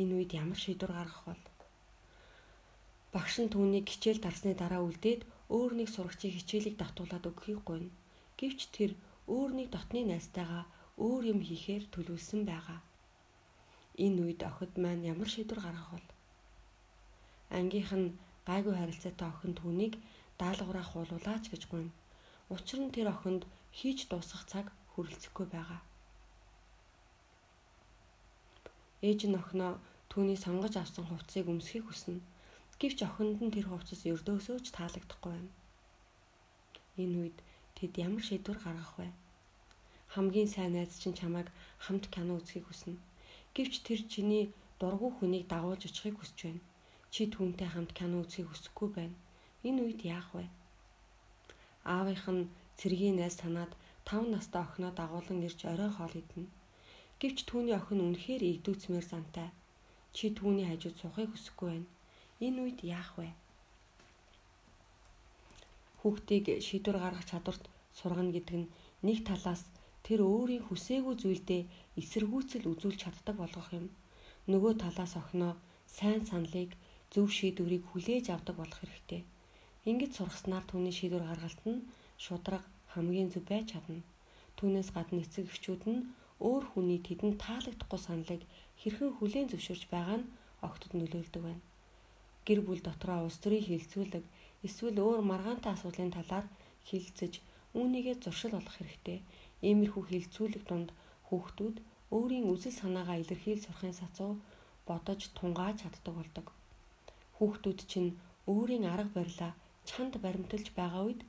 Энэ үед ямар шийдвэр гаргах вэ? Багш нь түүнийг хичээл дарсны дараа үлдээд өөр нэг сурагчийн хичээлийг давтуулаад өгөхийг гуйна. Гэвч тэр өөр нэг дотны найзтайгаа өөр юм хийхээр төлөвлөсөн байгаа. Энэ үед охид маань ямар шийдвэр гаргах вэ? Ангийнх нь гайгүй харилцаатай охин түүнийг даалгавраа хуулуулаач гэж гуйна. Учир нь тэр охинд хийж дуусгах цаг хүрэлцэхгүй байгаа. Ээж нь охиноо түүний сонгож авсан хувцсыг өмсөхийг хүснэ. Гэвч охинд нь тэр хувцас өрдөөсөө ч таалагдахгүй байна. Энэ үед тэд ямар шийдвэр гаргах вэ? Хамгийн сайн найз чинь чамайг хамт кино үзхийг хүснэ. Гэвч тэр чиний дургүй хүнийг дагуулж очихыг хүсэж байна. Чи түүнтэй хамт кино үзхийг хүсэхгүй байна. Энэ үед яах вэ? Аавынх нь цэргийн найз танаад 5 настай охиноо дагуулan ирж орой хоол идэнэ. Гэвч түүний охин үнэхээр игдүүцмээр зантай. Чи түүний хажууд сухыг хүсэхгүй байна. Энэ үед яах вэ? Хүүхдийг шийдвэр гаргах чадварт сургана гэдэг нь нэг талаас тэр өөрийн хүсээгүй зүйлдээ эсэргүүцэл үзүүлж чаддаг болгох юм. Нөгөө талаас охиноо сайн саналыг зөв шийдвэрийг хүлээж авдаг болох хэрэгтэй. Ингэж сургаснаар түүний шийдвэр гаргалт нь шудраг хамгийн зөв байж чадна. Түүнээс гадна эцэг эхчүүд нь өөр хүний тэдэнд таалагдахгүй саналыг хэрхэн хүлээн зөвшөөрч байгаа нь огтд нөлөөлдөг байна. Гэр бүл дотроо улс төрийн хилцүүлэг эсвэл өөр маргаантай асуудлын талаар хилцэж үүнийгээ зуршил болох хэрэгтэй. Иймэрхүү хилцүүлэг донд хүүхдүүд өөрийн үзэл санаагаа илэрхийлж сурахын сацуу бодож тунгааж чаддаг болдог. Хүүхдүүд чинь өөрийн арга барилаа чанд баримталж байгаа үед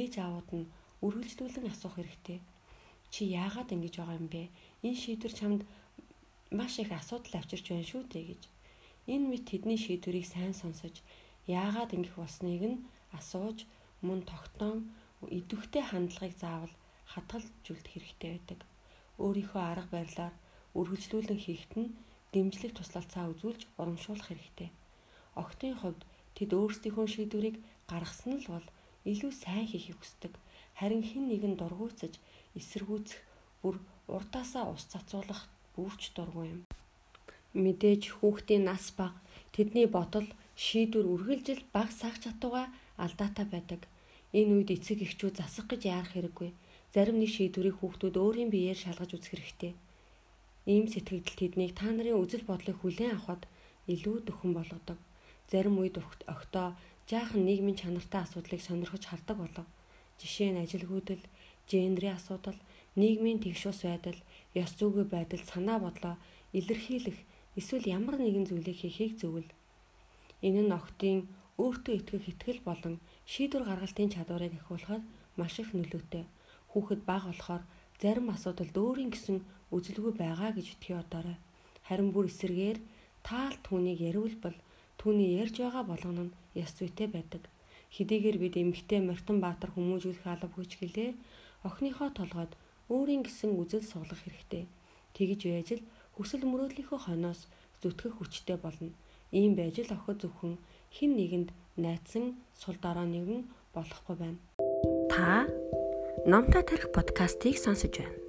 ээж аавууд нь үргэлжлүүлэн асуух хэрэгтэй. Чи яагаад ингэж байгаа юм бэ? Энэ шийдвэр чамд маш их асуудал авчирч байна шүү дээ гэж. Энэ мэд тэдний шийдвэрийг сайн сонсож яагаад ингэх болсныг нь асууж мөн тогтоон идэвхтэй хандлагыг заавал хадгалжүүлэх хэрэгтэй байдаг. Өөрийнхөө арга барилаар үргэлжлүүлэн хийхэд нь дэмжлэг туслалцаа үзүүлж урамшуулах хэрэгтэй. Охтын хувьд тэд өөрсдийнхөө шийдвэрийг гаргасан л бол илүү сайн хийхийг хүсдэг. Харин хэн нэгэн дургуйцаж эсэргүүцэх бүр урдаасаа ус цацуулах бүрч дургүй юм. Мэдээж хүүхдийн нас бага тэдний бодол шийдвэр үргэлжил баг сах чатууга алдаатай байдаг. Энэ үед эцэг эхчүүд засах гэж яарах хэрэггүй. Зарим нэг шийдвэрийг хүүхдүүд өөрийн биеэр шалгаж үзэх хэрэгтэй. Ийм сэтгэгдэл тэднийг та нарын үзэл бодлыг хүлээн авахд илүү дөхөн болгодог. Зарим үед октоо жаахан нийгмийн чанартай асуудлыг сонирхож хардаг болов. Жишээ нь ажилгүйдэл, гендерийн асуудал, нийгмийн тэгш ус байдал, ёс зүйн байдал, санаа бодлоо илэрхийлэх эсвэл ямар нэгэн зүйлийг хийхийг зөвл. Энэ нь охтын өөртөө итгэх итгэл болон шийдвэр гаргалтын чадварыг ахиулахад маш их нөлөөтэй. Хүүхэд бага болохоор зарим асуудалд өөрийн гэсэн үзэлгүй байгаа гэж итгэе одоорой. Харин бүр эсэргээр таал түүнийг яриулбал түүний ярьж байгаа болгоно нь яс зүйтэй байдаг. Хэдийгээр бид эмгтэй Мортон Баатар хүмүүжүүлэх албагүй ч гэлээ охиныхоо толгойд өөрийн гэсэн үзэл суулгах хэрэгтэй. Тэгж байж л хүсэл мөрөөдлийнхөө хойноос зүтгэх хүчтэй болно. Ийм байж л охид зөвхөн хин нэгэнд найдсан сул дараа нэгэн болохгүй байна. Та Номтой тарих подкастыг сонсож байна.